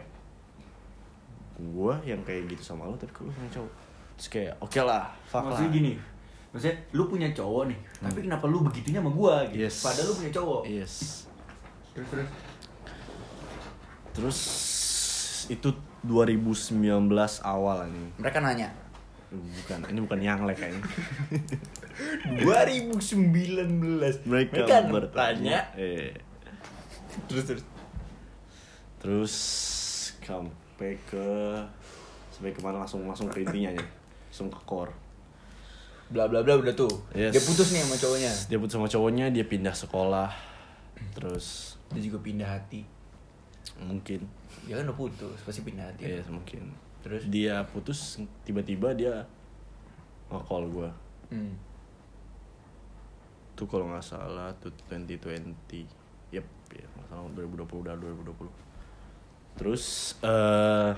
S2: gua yang kayak gitu sama lu tapi lu punya cowok? Terus kayak oke lah fuck lah.
S1: maksudnya gini maksudnya lu punya cowok nih tapi kenapa lu begitunya sama gua gitu?
S2: Yes.
S1: padahal lu punya cowok.
S2: Yes.
S1: Terus terus?
S2: Terus itu 2019 awal ini.
S1: Mereka nanya.
S2: Bukan ini bukan yang like kayaknya. [laughs]
S1: 2019
S2: mereka,
S1: kan
S2: bertanya. Eh.
S1: Terus terus?
S2: Terus sampai ke sampai ke mana? Langsung langsung ke intinya aja. Langsung ke core
S1: bla bla bla udah tuh.
S2: Yes.
S1: dia putus nih sama cowoknya.
S2: Dia putus sama cowoknya dia pindah sekolah. Terus
S1: dia juga pindah hati.
S2: Mungkin.
S1: Dia kan udah putus pasti pindah hati.
S2: Ya mungkin.
S1: Terus?
S2: dia putus tiba-tiba dia nge-call gue
S1: hmm.
S2: tuh kalau nggak salah tuh 2020 yep ya nggak salah 2020 udah 2020 terus eh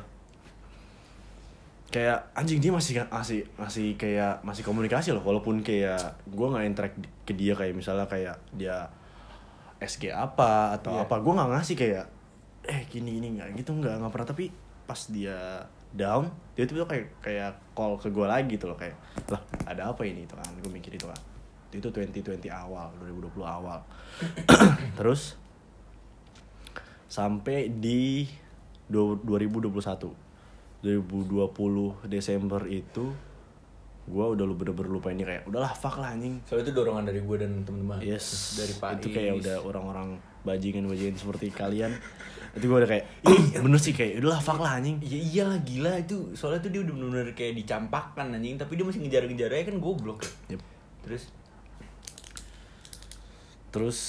S2: kayak anjing dia masih masih masih kayak masih komunikasi loh walaupun kayak gue nggak interact ke dia kayak misalnya kayak dia SG apa atau
S1: Iya.
S2: apa gue nggak ngasih kayak eh gini gini nggak gitu nggak nggak pernah. Tapi pas dia down dia tiba kayak kayak call ke gue lagi gitu loh kayak lah ada apa ini? Itu kan gue mikir itu kan. Itu 2020 awal 2020 awal. [clears throat] Terus sampai di du- 2021 2020 Desember itu gua udah lu bener-bener lupa ini kayak udahlah fuck lah anjing.
S1: Soalnya itu dorongan dari gue dan teman-teman?
S2: Yes.
S1: Dari Pak
S2: itu kayak udah orang-orang bajingan-bajingan seperti kalian. Itu gua udah kayak [clears throat] bener sih kayak udahlah fuck lah anjing.
S1: Ya iyalah gila. Itu soalnya tuh dia udah bener-bener kayak dicampakkan anjing. Tapi dia masih ngejar-ngejar aja kan goblok.
S2: Yep.
S1: terus?
S2: Terus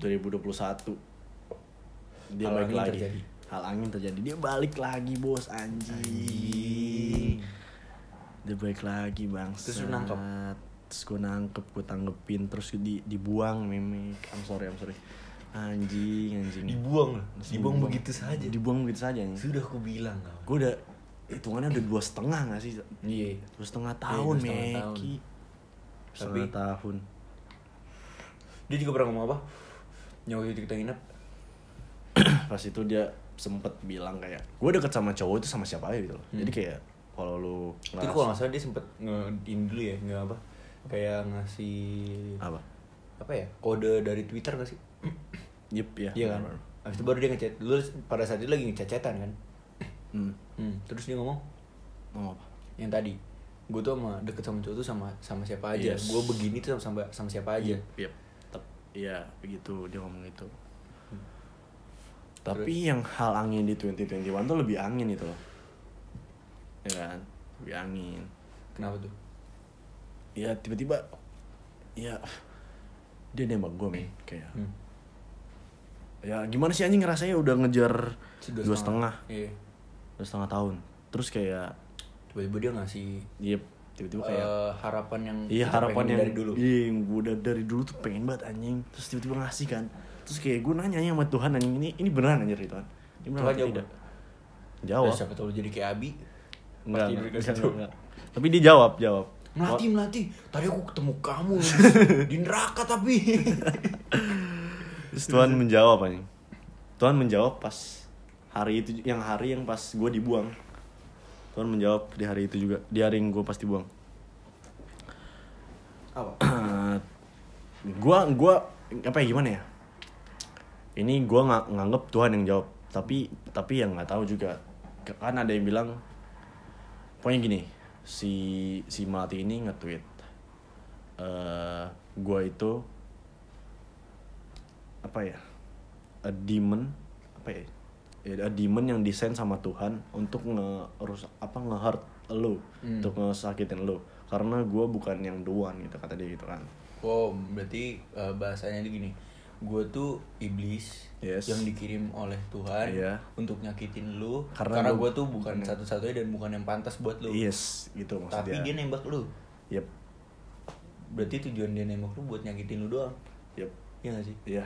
S2: 2021 dia
S1: Hal
S2: balik lagi.
S1: terjadi.
S2: Hal angin terjadi. Dia balik lagi bos anjing. Dia balik lagi bang
S1: Terus lu nangkep?
S2: terus gue nangkep gue tanggepin terus di dibuang memek I'm sorry I'm sorry. Anjing anjing.
S1: Dibuang loh
S2: Langsung
S1: dibuang begitu saja.
S2: Dibuang begitu saja anjing.
S1: Sudah aku bilang kau
S2: gue udah hitungannya udah dua setengah gak sih?
S1: Iya.
S2: Dua setengah
S1: Iya,
S2: tahun
S1: dua setengah tahun.
S2: Meki setengah
S1: Tapi-
S2: tahun.
S1: dia juga pernah ngomong apa? Nyawa itu kita nginep.
S2: Pas itu dia sempet bilang kayak gue deket sama cowok itu sama siapa aja gitu loh
S1: Hmm.
S2: jadi kayak kalau lu
S1: itu kalau nggak salah dia sempet nge dulu ya nggak apa kayak ngasih
S2: apa
S1: apa ya kode dari Twitter gak sih [clears throat]
S2: yep ya
S1: iya kan. Habis itu baru dia ngechat dulu pada saat itu lagi ngechat-chatan kan
S2: hmm.
S1: hmm. terus dia ngomong
S2: mau apa
S1: yang tadi gue tuh sama deket sama cowok tuh sama sama siapa aja
S2: Yes.
S1: gue begini tuh sama sama, sama siapa aja
S2: yep, yep. Tep- iya begitu dia ngomong itu tapi yang hal angin di 2021 tuh lebih angin itu loh. Ya kan? Lebih angin.
S1: Kenapa tuh?
S2: Ya tiba-tiba ya dia nembak gue men kayak.
S1: Hmm.
S2: ya gimana sih anjing rasanya? Udah ngejar dua setengah.
S1: Iya.
S2: Dua setengah tahun. Terus kayak
S1: tiba-tiba dia ngasih
S2: Yep, tiba-tiba kayak
S1: eh, harapan yang
S2: iya harapan yang
S1: dari dulu
S2: Iya, yang gue udah dari dulu tuh pengen banget anjing. Terus tiba-tiba ngasih kan. Terus kayak gue nanya sama Tuhan anjing ini ini beneran anjir itu kan. Ini beneran
S1: Tuhan
S2: tidak? Jawab.
S1: Terus siapa tahu jadi kayak Abi
S2: Enggak, enggak, enggak, enggak. tapi dia jawab jawab
S1: Melati, Melati, tadi aku ketemu kamu di, [laughs] di neraka tapi.
S2: Terus Tuhan menjawab anjing. Tuhan menjawab pas hari itu yang hari yang pas gue dibuang. Tuhan menjawab di hari itu juga, di hari yang gue pas dibuang.
S1: Apa? [clears throat]
S2: gua gua apa ya gimana ya? Ini gua nggak nganggep Tuhan yang jawab, tapi tapi yang nggak tahu juga. Kan ada yang bilang pokoknya gini, si si Melati ini nge-tweet eh gua itu apa ya? A demon apa ya? Ya, demon yang desain sama Tuhan untuk nge apa nge-hurt lu,
S1: Hmm.
S2: untuk ngesakitin lu. Karena gua bukan yang doan gitu kata dia gitu kan.
S1: Oh, berarti eh, bahasanya itu gini. Gue tuh iblis
S2: Yes.
S1: yang dikirim oleh Tuhan
S2: Iya.
S1: untuk nyakitin lu
S2: Karena
S1: karena, gue tuh bukan satu-satunya dan bukan yang pantas buat lu.
S2: Yes, gitu maksudnya.
S1: Tapi dia nembak lu.
S2: Yep,
S1: Berarti tujuan dia nembak lu buat nyakitin lu doang.
S2: yep.
S1: Iya gak sih?
S2: Iya.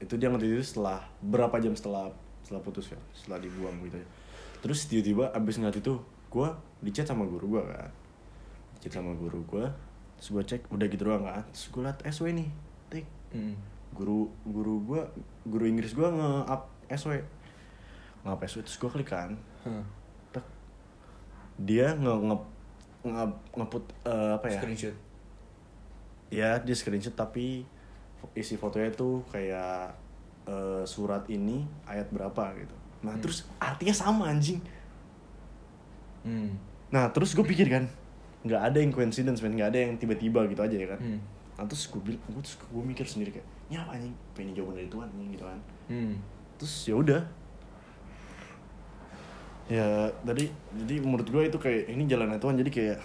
S2: Itu dia ngerti itu setelah berapa jam setelah setelah putus ya, setelah dibuang gitu ya. Terus tiba-tiba abis ngeliat itu, gue dicat sama guru gue kan. Dicat sama guru gue, terus gue cek udah gitu doang kan. Terus gue liat SW nih, tik.
S1: Hmm.
S2: Guru guru gue, guru Inggris gue nge-up SW. Nge-up SW terus gue klik kan.
S1: Huh.
S2: Tek. Dia nge nge nge ngeput eh, apa ya?
S1: Screenshot.
S2: ya dia screenshot tapi isi fotonya tuh kayak eh, surat ini ayat berapa gitu nah terus artinya sama anjing
S1: Hmm.
S2: nah terus gue pikir kan nggak ada yang coincidence men nggak ada yang tiba-tiba gitu aja ya kan
S1: Hmm.
S2: nah terus gue bilang gue terus gue mikir sendiri kayak ini apa anjing pengen jawaban dari Tuhan nih gitu kan
S1: Hmm.
S2: terus ya udah ya tadi jadi menurut gue itu kayak ini jalannya Tuhan jadi kayak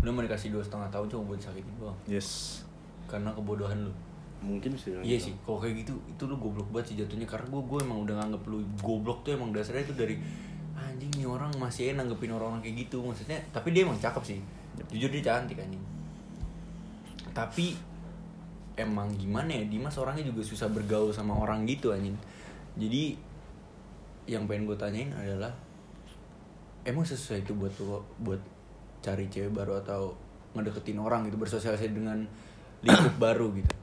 S1: Lu mau dikasih dua setengah tahun cuma buat sakitin doang.
S2: yes
S1: Karena kebodohan lu.
S2: Mungkin sih
S1: Iya sih, kalau kayak gitu itu lu goblok banget sih jatuhnya. Karena gue gue emang udah nganggep lu goblok tuh emang dasarnya itu dari anjing nih orang masih aja nanggepin orang-orang kayak gitu. Maksudnya tapi dia emang cakep sih. Jujur dia cantik anjing. Tapi emang gimana ya Dimas orangnya juga susah bergaul sama orang gitu anjing. Jadi yang pengen gue tanyain adalah emang sesuai itu buat lu buat cari cewek baru atau ngedeketin orang gitu bersosialisasi dengan lingkup baru gitu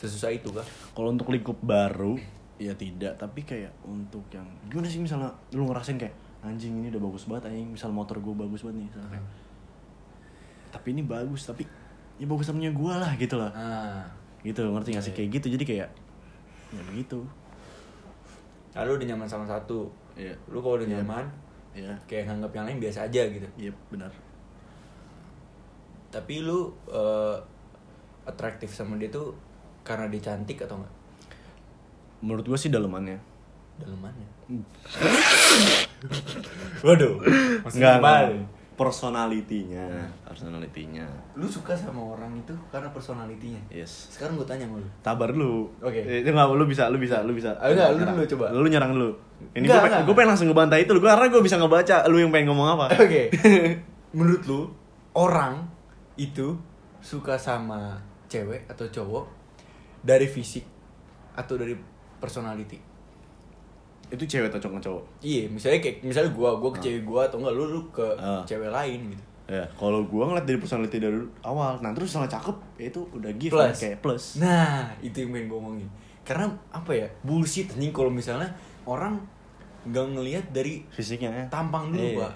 S1: sesusah itu kah
S2: Kalau untuk lingkup baru ya tidak, tapi kayak untuk yang gimana sih misalnya lu ngerasain kayak anjing ini udah bagus banget anjing, misal motor gue bagus banget nih misalnya kayak, Tapi ini bagus, tapi ya bagus samanya gue lah gitu lah.
S1: ah
S2: Gitu, ngerti gak sih kayak gitu. Jadi kayak ya begitu.
S1: lalu udah nyaman sama satu
S2: Iya.
S1: lu kalau udah
S2: Iya.
S1: nyaman
S2: Ya,
S1: kayak nganggap yang lain biasa aja gitu
S2: iya benar.
S1: tapi lu eh, atraktif sama dia tuh karena dia cantik atau enggak
S2: Menurut gue sih dalemannya.
S1: dalemannya [laughs] waduh
S2: Enggak,
S1: enggak
S2: personalitinya, personalitinya.
S1: lu suka sama orang itu karena personalitinya
S2: Yes.
S1: sekarang gue tanya sama lu
S2: Tabar lu.
S1: Oke.
S2: Eh, Itu enggak lu bisa, lu bisa, lu bisa.
S1: Ah, enggak, lu dulu coba.
S2: Lu nyerang dulu. Ini gue gue pengen langsung ngebantai itu lu karena gue bisa ngebaca lu yang pengen ngomong apa.
S1: oke [laughs] menurut lu orang itu suka sama cewek atau cowok dari fisik atau dari personality
S2: itu cewek atau cowok cowok
S1: Iya, misalnya kayak misalnya gua, gua ke cewek gua atau enggak lu lu ke
S2: Ah.
S1: cewek lain gitu.
S2: ya kalau gua ngeliat dari personality dari awal nah terus salah cakep ya itu udah give
S1: Plus.
S2: kayak plus
S1: Nah, itu yang pengen gua ngomongin. Karena apa ya? Bullshit anjing kalau misalnya orang nggak ngelihat dari
S2: fisiknya ya
S1: tampang dulu,
S2: Iya.
S1: Pak.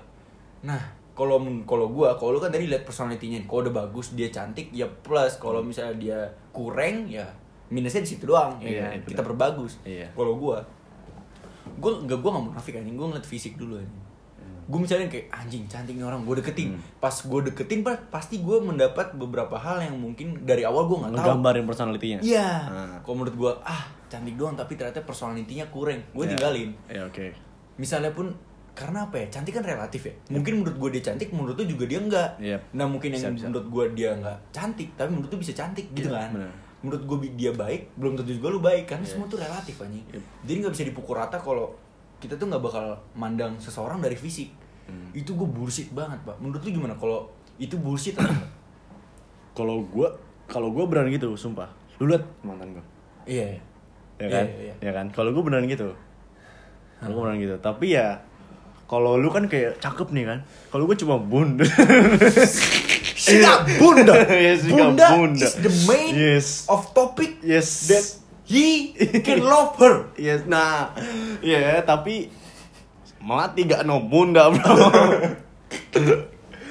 S1: Nah, kalau kalau gua, kalau lu kan tadi lihat personalitinya. Kalau udah bagus, dia cantik, ya plus. Kalau misalnya dia kurang, ya minusnya di situ doang. Ya,
S2: Iya,
S1: kan?
S2: iya,
S1: kita perbagus.
S2: Iya.
S1: Kalau gua, gua nggak gua nggak munafik anjing. Gua ngeliat fisik dulu anjing. Gue misalnya kayak anjing cantik nih orang, gue deketin.
S2: Hmm.
S1: Pas gue deketin, pa- pasti gue mendapat beberapa hal yang mungkin dari awal gue nggak tahu.
S2: ngegambarin personalitinya
S1: Iya.
S2: Ah.
S1: Kalau menurut gua ah cantik doang tapi ternyata personalitinya kurang. Gue
S2: Ya.
S1: tinggalin.
S2: ya oke
S1: Misalnya pun karena apa ya? Cantik kan relatif ya. Mungkin menurut gue dia cantik, menurut lu juga dia enggak.
S2: Yep.
S1: Nah, mungkin yang
S2: Iya. Bisa, bisa.
S1: menurut gue dia enggak cantik, tapi menurut lu bisa cantik gitu
S2: Iya,
S1: kan.
S2: benar.
S1: Menurut gue dia baik, belum tentu juga lu baik karena
S2: Yes.
S1: semua tuh relatif anjing.
S2: Yep.
S1: Jadi nggak bisa dipukul rata kalau kita tuh nggak bakal mandang seseorang dari fisik.
S2: Hmm.
S1: Itu gue bullshit banget, Pak. Menurut lu gimana kalau itu bullshit
S2: kalau gua kalau gua beneran gitu sumpah lu liat mantan gua
S1: Iya, iya.
S2: ya
S1: Iya,
S2: kan
S1: iya, iya.
S2: ya kan kalau gua beneran gitu kalau gua beneran gitu tapi ya kalau lu kan kayak cakep nih kan kalau gue cuma bunda [laughs]
S1: Siap bunda. [laughs]
S2: Yes,
S1: bunda,
S2: bunda.
S1: is the main
S2: Yes.
S1: of topic
S2: yes
S1: that he can [laughs] love her.
S2: yes nah ya tapi mati gak no bunda bro [laughs]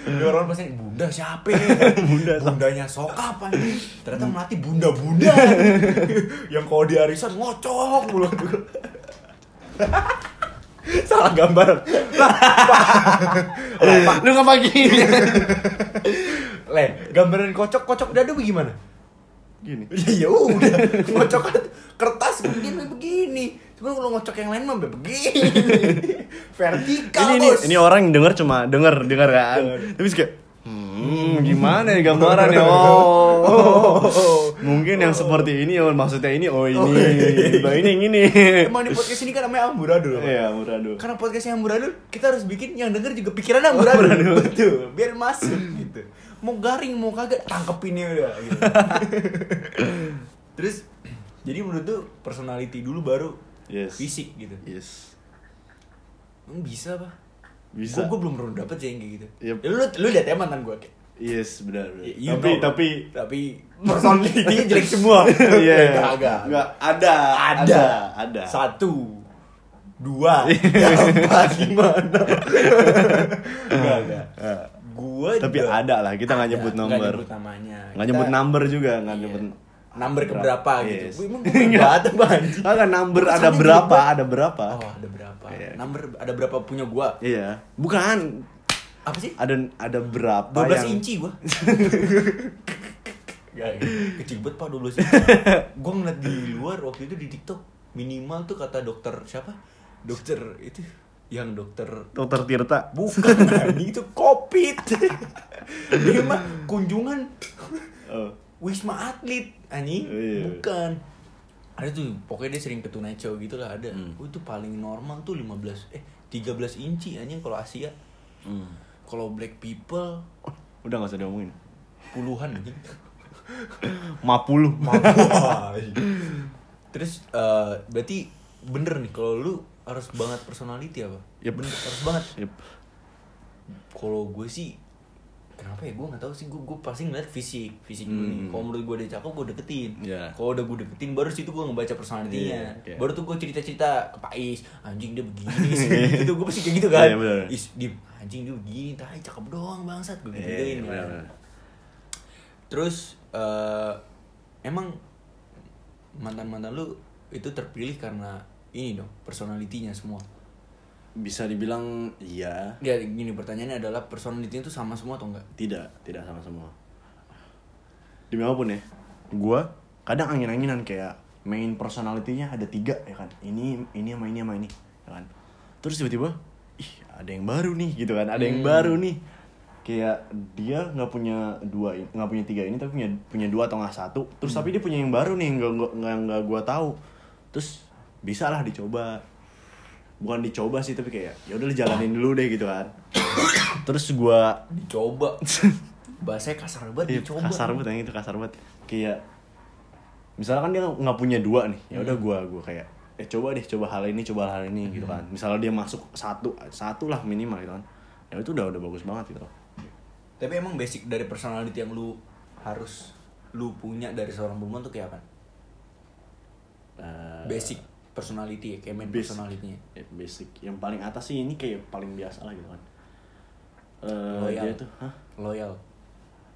S1: Ya orang pasti bunda siapa ya? bunda bundanya sokap anjing. Ternyata mati bunda-bunda. Yang kalau di arisan ngocok mulu. [laughs] Salah gambar. [laughs]
S2: lu ngapa gini [laughs]
S1: Le, gambaran kocok-kocok dadu gimana?
S2: gini
S1: Ya ya udah, ngocok kertas begini begini. Cuma kalau ngocok yang lain mah begini. Vertikal,
S2: ini, ini ini orang yang denger cuma denger denger kan tapi kayak hmm gimana ya gambaran ya oh, mungkin yang seperti ini oh maksudnya ini oh ini Bah, ini yang ini
S1: Emang di podcast ini kan namanya amburadul. Pak.
S2: iya muradu
S1: Karena podcastnya amburadul, kita harus bikin yang denger juga pikirannya amburadul. Betul, biar masuk gitu. Mau garing, mau kagak, tangkepin ya udah gitu. [laughs] Terus, jadi menurut tuh personality dulu baru
S2: Yes.
S1: fisik gitu.
S2: yes
S1: Emang bisa apa?
S2: Bisa.
S1: Gue belum pernah dapet sih yang kayak gitu.
S2: Yep.
S1: Ya, lu, lu liat ya mantan gue kayak.
S2: yes benar benar.
S1: Ya,
S2: tapi
S1: know.
S2: tapi
S1: tapi personality [laughs] jelek semua. [laughs]
S2: Iya,
S1: Kagak.
S2: nggak ada,
S1: ada,
S2: ada.
S1: Satu, dua, [laughs] empat, gimana? Enggak, enggak. Gua
S2: Tapi
S1: juga
S2: ada lah, kita nggak nyebut
S1: Nggak
S2: nomor.
S1: nyebut namanya.
S2: Nggak nyebut number juga, nggak
S1: Iya.
S2: nyebut
S1: number keberapa gitu.
S2: Yes.
S1: Gua Emang [laughs] gue banget apa anjing?
S2: Kagak number ada berapa, ada berapa.
S1: Oh, ada berapa?
S2: Iya.
S1: Number ada berapa punya gua?
S2: Iya, bukan
S1: Apa sih?
S2: ada ada berapa
S1: 12
S2: yang
S1: inci gua. [laughs] Gak, kecil banget pak 12 inci. [laughs] Gua ngeliat di luar waktu itu di TikTok minimal tuh kata dokter siapa? Dokter itu yang dokter
S2: Dokter Tirta.
S1: bukan anjing itu covid. Dia mah kunjungan
S2: Oh.
S1: Wisma Atlet anjing
S2: Iya.
S1: bukan. Ada tuh pokoknya dia sering ke Show gitu lah ada.
S2: Hmm.
S1: Oh, itu paling normal tuh 15 eh 13 inci anjing kalau Asia.
S2: Hmm.
S1: Kalau black people
S2: Udah nggak usah diomongin.
S1: puluhan anjing.
S2: 50.
S1: Terus eh, berarti bener nih kalau lu harus banget personality apa?
S2: Yep.
S1: Bener harus banget.
S2: Yep.
S1: Kalau gue sih kenapa ya gue nggak tahu sih gue gue pasti ngeliat fisik fisik dulu nih.
S2: Hmm.
S1: Kalau menurut gue dia cakep gue deketin.
S2: Iya.
S1: Kalau udah gue deketin baru situ gue ngebaca personalitinya.
S2: Iya, iya.
S1: Baru tuh gue cerita cerita ke Pais anjing dia begini [laughs] sih. gitu gue pasti kayak gitu kan.
S2: Iya, bener.
S1: Is di anjing dia begini, tai cakep doang bangsat gue
S2: Iya,
S1: gituin.
S2: iya,
S1: kan.
S2: benar-benar.
S1: Terus eh, emang mantan mantan lu itu terpilih karena ini dong personalitinya semua.
S2: Bisa dibilang iya,
S1: Ya gini pertanyaannya adalah personalitinya itu sama semua atau enggak?
S2: tidak, tidak sama semua. Demi apa pun ya, gua kadang angin-anginan kayak main personality-nya ada tiga ya kan. Ini, ini sama ini sama ini, ya kan. Terus tiba-tiba, ih ada yang baru nih gitu kan, ada yang
S1: Hmm.
S2: baru nih. Kayak dia nggak punya dua, nggak punya tiga ini tapi punya punya dua atau nggak satu. Terus tapi dia punya yang baru nih, nggak nggak nggak gua tahu. Terus bisa lah dicoba. Bukan dicoba sih tapi kayak ya udah jalanin dulu deh gitu kan. [coughs] Terus gua
S1: Dicoba. [laughs] Bahasanya kasar banget
S2: Iya,
S1: dicoba.
S2: kasar banget yang itu kasar banget kayak misalnya kan dia nggak punya dua nih ya
S1: Hmm.
S2: udah gua gua kayak eh coba deh coba hal ini coba hal ini gitu
S1: Hmm.
S2: kan misalnya dia masuk satu satu lah minimal gitu kan ya itu udah udah bagus banget gitu
S1: Tapi emang basic dari personality yang lu harus lu punya dari seorang perempuan tuh kayak apa?
S2: Eh,
S1: Basic personality ya, kayak main
S2: basic.
S1: personality-nya.
S2: ya, basic yang paling atas sih ini kayak paling biasa lah gitu kan Eh,
S1: Loyal.
S2: dia tuh hah
S1: Loyal.